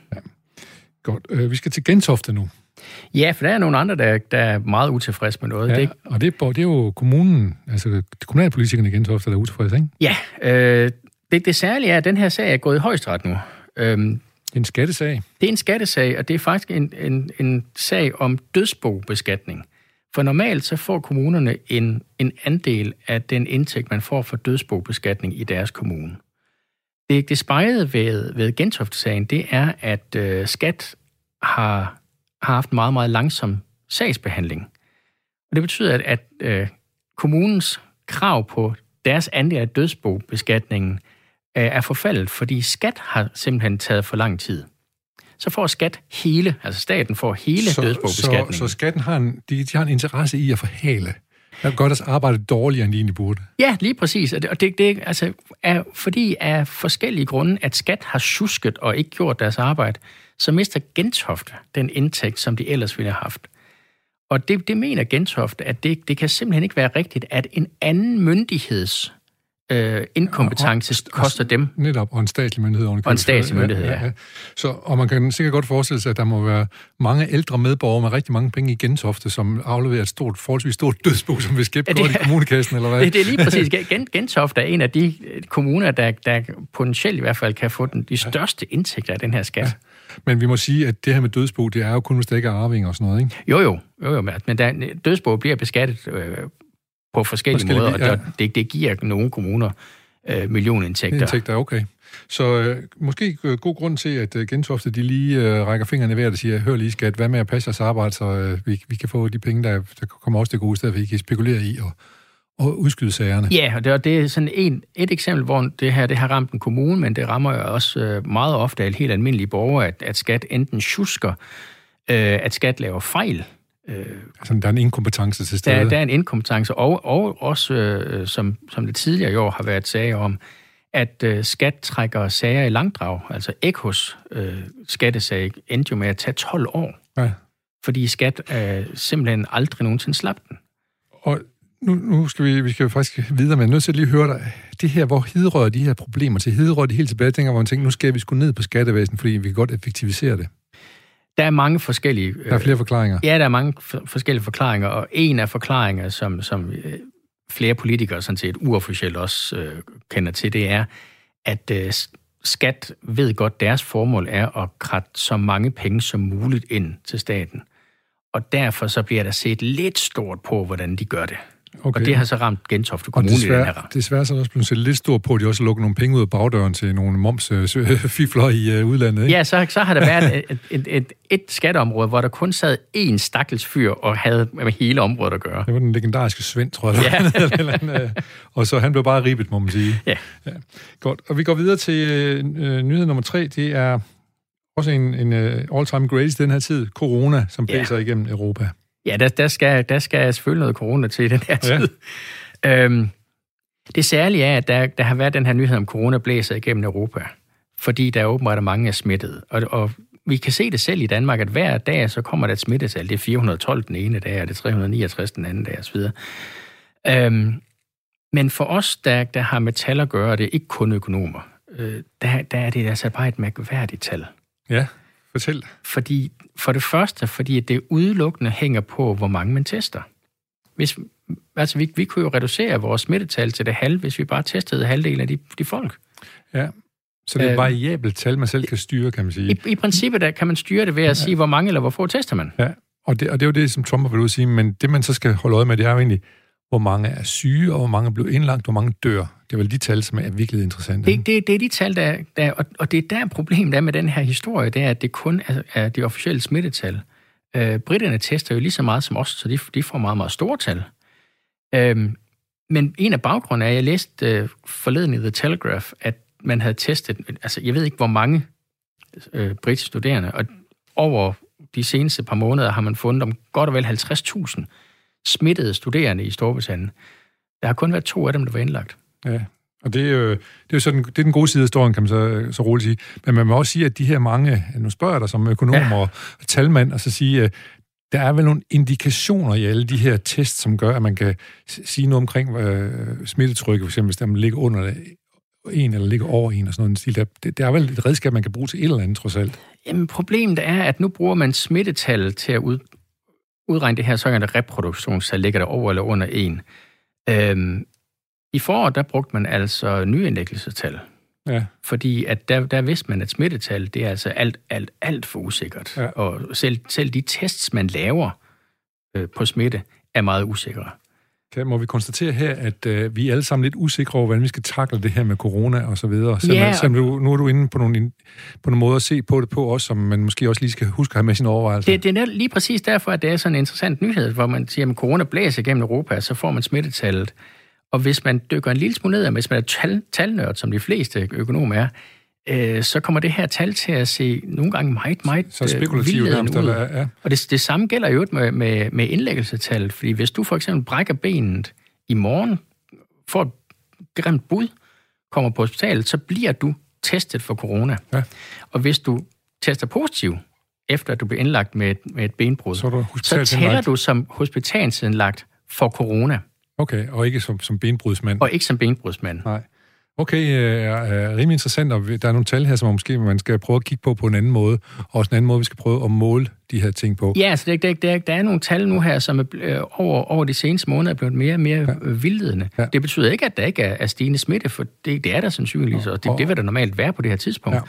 godt. Øh, vi skal til Gentofte nu. Ja, for der er nogle andre, der, der er meget utilfredse med noget. Ja, Det, og det, er- det er jo kommunen, altså kommunalpolitikerne i Gentofte, der er utilfredse, ikke? ja, øh, det, det særlige er, at den her sag er gået i højesteret nu. Øhm, Det er en skattesag. Det er en skattesag, og det er faktisk en, en, en sag om dødsbobeskatning. For normalt så får kommunerne en, en andel af den indtægt, man får for dødsbobeskatning i deres kommune. Det, det spejlede ved, ved Gentofte-sagen, det er, at øh, skat har, har haft en meget, meget langsom sagsbehandling. Og det betyder, at, at øh, kommunens krav på deres andel af dødsbobeskatningen øh, er forfaldet, fordi skat har simpelthen taget for lang tid. Så får skat hele, altså staten får hele så, så, dødsbobeskatningen. så skatten har en, de, de har en interesse i at forhale. Der gør deres arbejde dårligere, end de egentlig burde. Ja, lige præcis. Og det, og det, det altså, er fordi af forskellige grunde, at skat har susket og ikke gjort deres arbejde, så mister Gentofte den indtægt, som de ellers ville have haft. Og det, det mener Gentofte, at det, det kan simpelthen ikke være rigtigt, at en anden myndigheds øh, inkompetence koster dem. Netop, og en statslig myndighed. Og en købet. statslig myndighed, ja. Så, og man kan sikkert godt forestille sig, at der må være mange ældre medborgere med rigtig mange penge i Gentofte, som afleverer et stort, forholdsvis stort dødsbo, som vil skæbe Ja, ja, det i kommunekassen, eller hvad? Det, det er lige præcis. Gen- Gentofte er en af de øh, kommuner, der, der potentielt i hvert fald kan få den, de største indtægter af den her skat. Men vi må sige, at det her med dødsbo, det er jo kun, hvis der ikke er arvinger og sådan noget, ikke? Jo, jo, jo, jo men der, dødsbo bliver beskattet øh, på forskellige, Forskellige måder, og der, det, det giver nogle kommuner øh, millionindtægter. Indtægter, okay. Så øh, måske øh, god grund til, at øh, Gentofte, de lige øh, rækker fingrene vejret og siger, hør lige skat, hvad med at passe jeres arbejde, så øh, vi, vi kan få de penge, der, der kommer også til gode, i stedet for I kan spekulere i og, og udskyde sagerne. Ja, og det, og det er sådan en, et eksempel, hvor det her det har ramt en kommune, men det rammer jo også øh, meget ofte af helt almindelige borgere, at, at skat enten tjusker, øh, at skat laver fejl, øh, Altså, der er en inkompetence til stede. Der, der er en inkompetence, og, og også, øh, som, som det tidligere i år har været sager om, at øh, skat trækker sager i langdrag. Altså Ekos øh, skattesag endte jo med at tage 12 år, Ja. fordi skat øh, simpelthen aldrig nogensinde slap den. Og nu, nu skal vi, vi skal jo faktisk videre, men jeg nødt til at lige høre dig. Det her, hvor hidrører de her problemer til? Hidrører de helt tilbage, tænker, hvor man tænker, nu skal vi sgu ned på skattevæsen, fordi vi kan godt effektivisere det. Der er mange forskellige... Øh, Der er flere forklaringer. Ja, der er mange forskellige forklaringer, og en af forklaringer, som, som øh, flere politikere sådan set uofficielt også øh, kender til, det er, at øh, skat ved godt, deres formål er at kratte så mange penge som muligt ind til staten. Og derfor så bliver der set lidt stort på, hvordan de gør det. Okay. Og det har så ramt Gentofte Og Kommune i den desværre, her desværre så er der også blevet set lidt stort på, at de også lukker nogle penge ud af bagdøren til nogle momsfifler i uh, udlandet, ikke? Ja, så, så har der været et, et, et, et skatteområde, hvor der kun sad én stakkels fyr og havde med hele området at gøre. Det var den legendariske Svend, tror jeg. Ja. Ja. eller, en, øh, og så han blev bare ribet, må man sige. Ja. ja. Godt. Og vi går videre til øh, nyhed nummer tre. Det er også en, en uh, all-time greatest i den her tid. Corona, som Ja. blæser igennem Europa. Ja, der, der, skal, der skal selvfølgelig noget corona til i den her tid. Ja. Øhm, det særlige er, at der, der har været den her nyhed om corona blæser igennem Europa, fordi der åbenbart er mange er smittet. Og, og vi kan se det selv i Danmark, at hver dag så kommer der et smittetal. Det er 412 den ene dag, og det er 369 den anden dag osv. Øhm, men for os, der, der har med tal at gøre, og det er ikke kun økonomer, øh, der, der er det altså bare et mærkværdigt tal. Ja, fortæl. Fordi, for det første, fordi det udelukkende hænger på, hvor mange man tester. Hvis, altså, vi, vi kunne jo reducere vores smittetal til det halve, hvis vi bare testede halvdelen af de, de folk. Ja, Så det er et variabelt tal, man selv kan styre, kan man sige. I, i princippet der kan man styre det ved at ja. sige, hvor mange eller hvor få tester man. Ja, og det, og det er jo det, som Trump har været ude at sige, men det, man så skal holde øje med, det er jo egentlig, hvor mange er syge, og hvor mange bliver indlagt, hvor mange dør. Det er vel de tal, som er virkelig interessante. Det, det, det er de tal, der, der og, og det er der problemet er med den her historie, det er, at det kun er, er de officielle smittetal. Øh, britterne tester jo lige så meget som os, så de, de får meget, meget store tal. Øh, men en af baggrundene er, at jeg læste øh, forleden i The Telegraph, at man havde testet, altså jeg ved ikke, hvor mange øh, britiske studerende, og over de seneste par måneder har man fundet om godt og vel 50.000 smittede studerende i Storbritannien. Der har kun været to af dem, der var indlagt. Ja, og det er jo, det er jo sådan, det er den gode side af historien, kan man så, så roligt sige. Men man må også sige, at de her mange, nu spørger jeg dig som økonom ja. og talmand, og så sige, at der er vel nogle indikationer i alle de her tests, som gør, at man kan sige noget omkring øh, smittetrykket, for eksempel, hvis der ligger under en eller ligger over en og sådan noget stil. Der, det, det er vel et redskab, man kan bruge til et eller andet, trods alt. Jamen, problemet er, at nu bruger man smittetal til at ud, udregne det her såkaldte reproduktionstal, ligger der over eller under en. Øhm, I foråret, der brugte man altså nyindlæggelsestal. Ja. Fordi at der, der vidste man, at smittetal, det er altså alt, alt, alt for usikkert. Ja. Og selv, selv de tests, man laver øh, på smitte, er meget usikre. Kan, må vi konstatere her, at øh, vi er alle sammen lidt usikre over, hvordan vi skal takle det her med corona og så videre. Så ja, og... du, nu er du inde på nogle, på nogle måder at se på det på også, som man måske også lige skal huske at have med sin overvejelse. Det, det er lige præcis derfor, at det er sådan en interessant nyhed, hvor man siger, at corona blæser gennem Europa, så får man smittetallet. Og hvis man dykker en lille smule ned, hvis man er tal, talnørd, som de fleste økonomer er, øh, så kommer det her tal til at se nogle gange meget, meget så spekulativt nærmest, ud. Eller, ja. Og det, det samme gælder jo med, med, med indlæggelsetal, fordi hvis du for eksempel brækker benet i morgen, får et grimt bud, kommer på hospitalet, så bliver du testet for corona. Ja. Og hvis du tester positiv, efter at du bliver indlagt med et, med et benbrud, så, så tæller du som hospitalsindlagt for corona. Okay, og ikke som, som benbrudsmand? Og ikke som benbrudsmand. Nej. Okay, øh, er rimelig interessant, og der er nogle tal her, som måske man skal prøve at kigge på på en anden måde, og også en anden måde, vi skal prøve at måle de her ting på. Ja, altså det, det, det, der er nogle tal nu her, som er øh, over, over de seneste måneder er blevet mere og mere ja. Øh, vildledende. Ja. Det betyder ikke, at der ikke er, er stigende smitte, for det, det er der sandsynligvis, og det, det vil der normalt være på det her tidspunkt. Ja.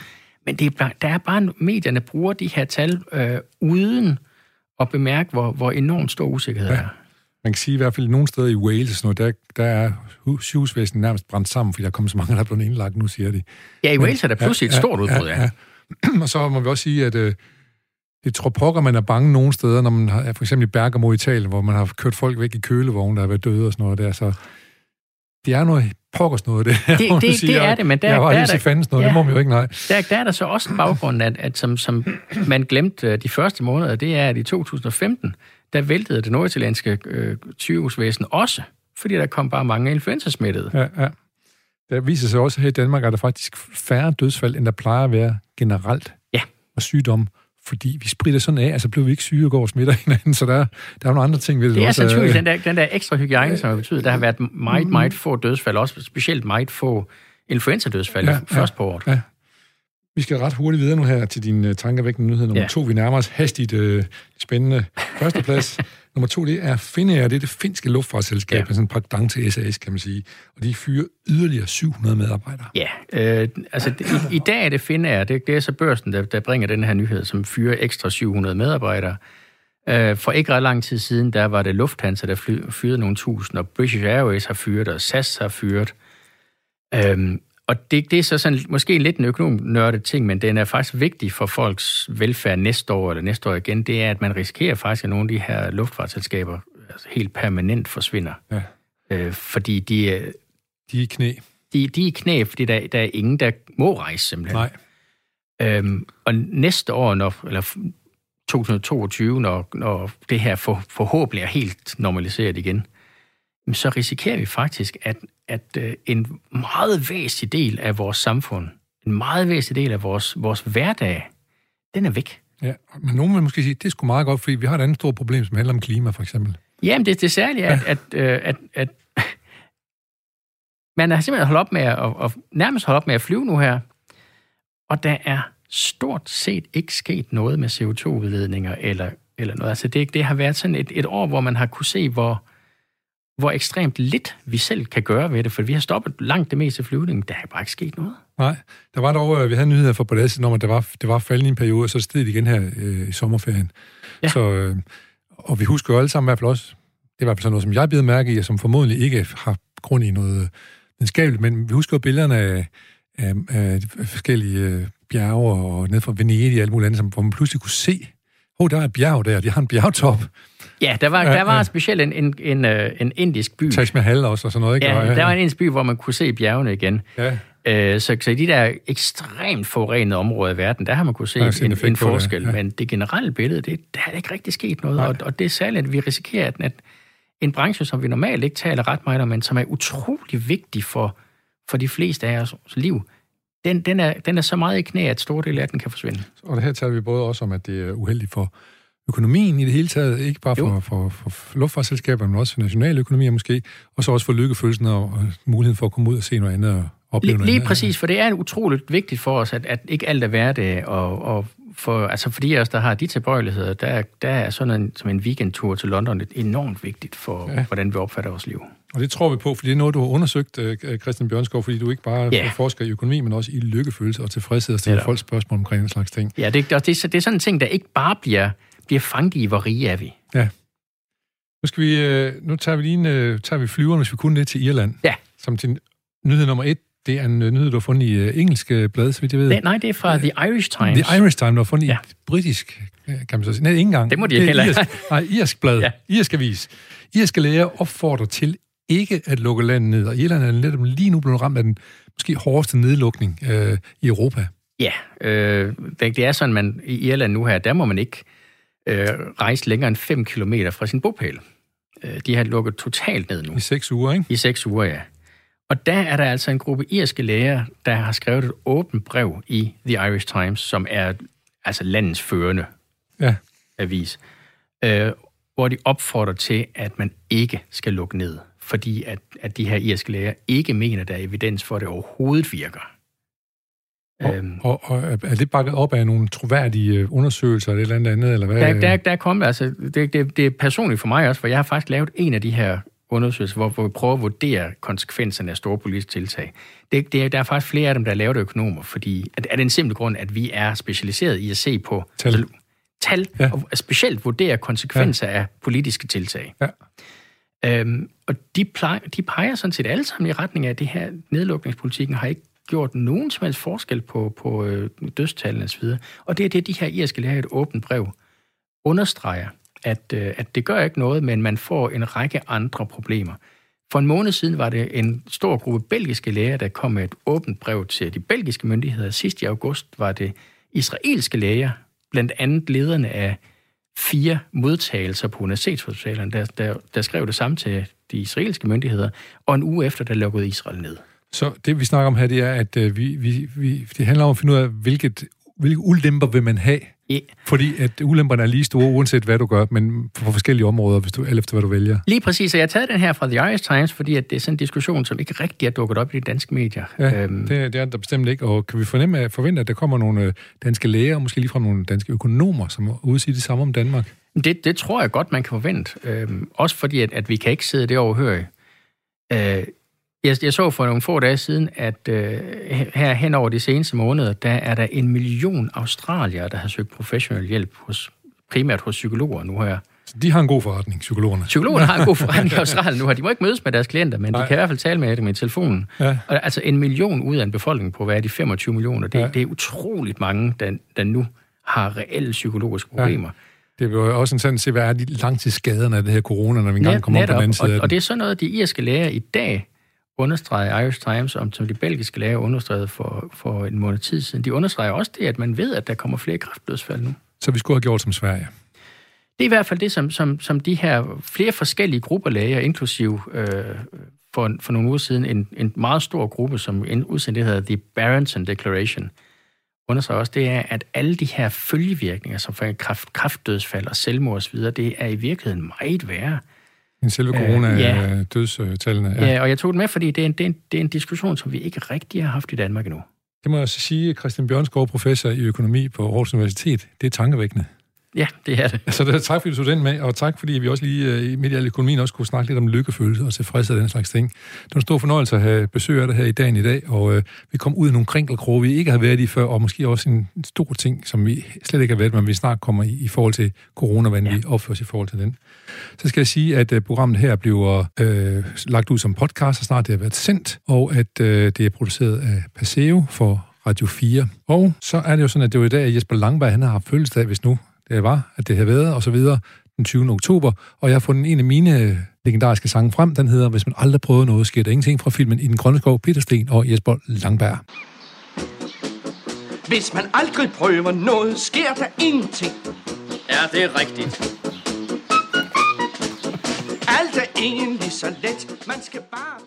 Men det er, der er bare, medierne bruger de her tal øh, uden at bemærke, hvor, hvor enormt stor usikkerhed ja. er man kan sige i hvert fald, at nogle steder i Wales, nu, der, der er sygehusvæsenet nærmest brændt sammen, fordi der er kommet så mange, der er blevet indlagt, nu siger de. Ja, i Wales er der pludselig ja, et stort udbrud, ja. ja. ja. Og så må vi også sige, at øh, det tror pokker, man er bange nogle steder, når man har, for eksempel i Bergamo i Italien, hvor man har kørt folk væk i kølevogne, der har været døde og sådan noget der, så det er noget pokkers noget, det Det, det, det, det er det, men der, jeg var der, helt der, fandens noget, ja, det må man jo ikke, nej. Der, der er der så også en baggrund, at, at som, som man glemte øh, de første måneder, det er, at i 2015, der væltede det norditalienske øh, sygehusvæsen også, fordi der kom bare mange influenzasmittede. Ja, ja. Der viser sig også her i Danmark, at der faktisk færre dødsfald, end der plejer at være generelt. Ja. Og sygdom fordi vi spritter sådan af, altså bliver vi ikke syge og går og smitter hinanden, så der, der er nogle andre ting ved det. Det er også, den der, den der ekstra hygiejne, som har betydet, at der har været meget, meget få dødsfald, også specielt meget få influenza-dødsfald ja, først ja, på året. Ja. Vi skal ret hurtigt videre nu her til din uh, tankevækkende nyhed nummer ja. to. Vi nærmer os hastigt uh, spændende førsteplads. nummer to, det er Finnair, det er det finske luftfartsselskab, ja. sådan en par til SAS, kan man sige. Og de fyrer yderligere 700 medarbejdere. Ja, øh, altså i, i dag er det Finnair, det, det er så børsen, der, der bringer den her nyhed, som fyrer ekstra 700 medarbejdere. Øh, for ikke ret lang tid siden, der var det Lufthansa, der fly, fyrede nogle tusind, og British Airways har fyret, og SAS har fyret. Øhm, og det, det er så sådan, måske lidt en økonomnørdet ting, men den er faktisk vigtig for folks velfærd næste år eller næste år igen, det er, at man risikerer faktisk, at nogle af de her luftfartsselskaber altså helt permanent forsvinder. Ja. Øh, fordi de er... De er i knæ. De, de er i knæ, fordi der, der er ingen, der må rejse simpelthen. Nej. Øhm, og næste år, når, eller 2022, når, når det her for, forhåbentlig er helt normaliseret igen, så risikerer vi faktisk, at, at øh, en meget væsentlig del af vores samfund, en meget væsentlig del af vores, vores hverdag, den er væk. Ja, men nogen vil måske sige, at det er sgu meget godt, fordi vi har et andet stort problem, som handler om klima, for eksempel. Jamen, det, det særlige er, at, at, øh, at, at, at man har simpelthen holdt op med at, at, at, nærmest holdt op med at flyve nu her, og der er stort set ikke sket noget med CO2-udledninger eller, eller noget. Altså det, det har været sådan et, et år, hvor man har kunne se, hvor, hvor ekstremt lidt vi selv kan gøre ved det, for vi har stoppet langt det meste flyvning, der er bare ikke sket noget. Nej, der var dog, øh, vi havde nyheder for på det om, at der var, det var faldende i en periode, og så steg det igen her øh, i sommerferien. Ja. Så, øh, og vi husker jo alle sammen i hvert fald også, det er i hvert fald sådan noget, som jeg bider mærke i, og som formodentlig ikke har grund i noget videnskabeligt, men vi husker jo billederne af, af, af forskellige øh, bjerge og ned fra Venedig og alle mulige andre, hvor man pludselig kunne se, oh, der er et bjerg der, de har en bjergtop. Ja, der var, der var specielt en, en, en, øh, en indisk by. Taj Mahal også og sådan noget, ikke? Ja, der var en indisk by, hvor man kunne se bjergene igen. Ja. Øh, så, så i de der ekstremt forurenede områder i verden, der har man kunne se en, en, en forskel. Ja. Men det generelle billede, det, der er ikke rigtig sket noget. Og, og det er særligt, at vi risikerer, at, at en branche, som vi normalt ikke taler ret meget om, men som er utrolig vigtig for, for de fleste af os liv, den, den, er, den er så meget i knæ, at store dele af den kan forsvinde. Og det her taler vi både også om, at det er uheldigt for økonomien i det hele taget, ikke bare for, for, for, for luftfartsselskaber, men også for nationale økonomier måske, og så også for lykkefølelsen og, og muligheden for at komme ud og se noget andet og opleve noget Lige andet. præcis, for det er utroligt vigtigt for os, at, at ikke alt er hverdag, og, og for, altså for de af os, der har de tilbøjeligheder, der, der er sådan en, som en weekendtur til London et enormt vigtigt for, ja. hvordan vi opfatter vores liv. Og det tror vi på, for det er noget, du har undersøgt, øh, Christian Bjørnskov, fordi du ikke bare ja. forsker i økonomi, men også i lykkefølelse og tilfredshed og stiller folk spørgsmål omkring den slags ting. Ja, det, det, det er sådan en ting, der ikke bare bliver, bliver fanget i, hvor rige er vi. Ja. Nu, skal vi, øh, nu tager vi lige en, øh, tager vi flyveren, hvis vi kunne det, til Irland. Ja. Som til nyhed nummer et, det er en nyhed, du har fundet i uh, engelske blad, så vidt jeg ved. Det, nej, det er fra The Irish Times. The Irish Times, du har fundet ja. i britisk, kan man så sige. Nej, ikke engang. Det må de heller ikke. Nej, irsk blad. ja. Irsk avis. Irske læger opfordrer til ikke at lukke landet ned, og Irland er netop lige nu blevet ramt af den måske hårdeste nedlukning øh, i Europa. Ja, øh, det er sådan, man i Irland nu her, der må man ikke øh, rejse længere end 5 km fra sin bopæl. Øh, de har lukket totalt ned nu. I seks uger, ikke? I seks uger, ja. Og der er der altså en gruppe irske læger, der har skrevet et åbent brev i The Irish Times, som er altså landets førende ja. avis, øh, hvor de opfordrer til, at man ikke skal lukke ned, fordi at, at de her irske læger ikke mener, der er evidens for, at det overhovedet virker. Og, øhm, og, og er det bakket op af nogle troværdige øh, undersøgelser eller et eller andet, eller hvad? Der, der, der er kommet, altså, det, det, det er personligt for mig også, for jeg har faktisk lavet en af de her undersøgelser, hvor, hvor vi prøver at vurdere konsekvenserne af store politiske tiltag. Det, det, der er faktisk flere af dem, der er lavet økonomer, fordi at, er det en simpel grund, at vi er specialiseret i at se på tal, altså, tal ja. og specielt vurdere konsekvenser ja. af politiske tiltag. Ja. Øhm, og de, plejer, de peger sådan set alle sammen i retning af, at det her nedlukningspolitikken har ikke gjort nogen som helst forskel på, på øh, dødstallene osv. Og det er det, de her irske lærer i et åbent brev understreger, at, øh, at det gør ikke noget, men man får en række andre problemer. For en måned siden var det en stor gruppe belgiske læger, der kom med et åbent brev til de belgiske myndigheder. Sidst i august var det israelske læger, blandt andet lederne af fire modtagelser på universitetshospitalerne, der, der, der skrev det samme til de israelske myndigheder, og en uge efter, der lukkede Israel ned. Så det, vi snakker om her, det er, at øh, vi, vi, vi, det handler om at finde ud af, hvilket, hvilke ulemper vil man have Yeah. Fordi at ulemperne er lige store, uanset hvad du gør, men på forskellige områder, hvis du, alt efter hvad du vælger. Lige præcis, og jeg har taget den her fra The Irish Times, fordi at det er sådan en diskussion, som ikke rigtig er dukket op i de danske medier. Ja, øhm. det, det er der bestemt ikke, og kan vi fornemme at forvente, at der kommer nogle øh, danske læger, og måske lige fra nogle danske økonomer, som udsige det samme om Danmark? Det, det tror jeg godt, man kan forvente. Øhm, også fordi, at, at vi kan ikke sidde det overhøre. Øh, jeg, jeg så for nogle få dage siden, at øh, her hen over de seneste måneder, der er der en million australier, der har søgt professionel hjælp, hos, primært hos psykologer nu her. Så de har en god forretning, psykologerne? Psykologerne har en god forretning i Australien nu her. De må ikke mødes med deres klienter, men Nej. de kan i hvert fald tale med dem i telefonen. Ja. Og, altså en million ud af en befolkning på, hvad er de 25 millioner, det, ja. det er utroligt mange, der, der nu har reelle psykologiske problemer. Ja. Det er jo også sådan at se, hvad er de langtidsskaderne af det her corona, når vi engang kommer op på den anden side og, og det er sådan noget, de irske læger i dag understreget Irish Times, om som de belgiske læger understregede for, for en måned tid siden. De understreger også det, at man ved, at der kommer flere kræftdødsfald nu. Så vi skulle have gjort som Sverige? Det er i hvert fald det, som, som, som de her flere forskellige grupper læger, inklusiv øh, for, for nogle uger siden en, en meget stor gruppe, som en udsendte, der hedder The Barrington Declaration, understreger også, det er, at alle de her følgevirkninger, som for kræft, kræftdødsfald og selvmord osv., det er i virkeligheden meget værre en selve corona-dødstallene. Øh, ja. ja, og jeg tog den med, fordi det er, en, det, er en, det er en diskussion, som vi ikke rigtig har haft i Danmark endnu. Det må jeg også sige, Christian Bjørnskov, professor i økonomi på Aarhus Universitet, det er tankevækkende. Ja, det er det. Så det, tak fordi du tog den med, og tak fordi vi også lige uh, midt i al økonomien også kunne snakke lidt om lykkefølelse og tilfredshed og den slags ting. Det var en stor fornøjelse at have besøg af dig her i dagen i dag, og uh, vi kom ud af nogle krinkelkroge, vi ikke har været i før, og måske også en stor ting, som vi slet ikke har været, men vi snart kommer i, i forhold til corona, hvordan ja. vi opfører os i forhold til den. Så skal jeg sige, at uh, programmet her bliver uh, lagt ud som podcast, og snart det har været sendt, og at uh, det er produceret af Paseo for Radio 4. Og så er det jo sådan, at det var i dag, at Jesper Langberg, han har haft fødselsdag, hvis nu det var, at det havde været, og så videre, den 20. oktober. Og jeg har fundet en af mine legendariske sange frem. Den hedder, hvis man aldrig prøver noget, sker der ingenting fra filmen I den grønne skov, Peter Sten og Jesper Langberg. Hvis man aldrig prøver noget, sker der ingenting. Er det rigtigt? Alt er egentlig så let, man skal bare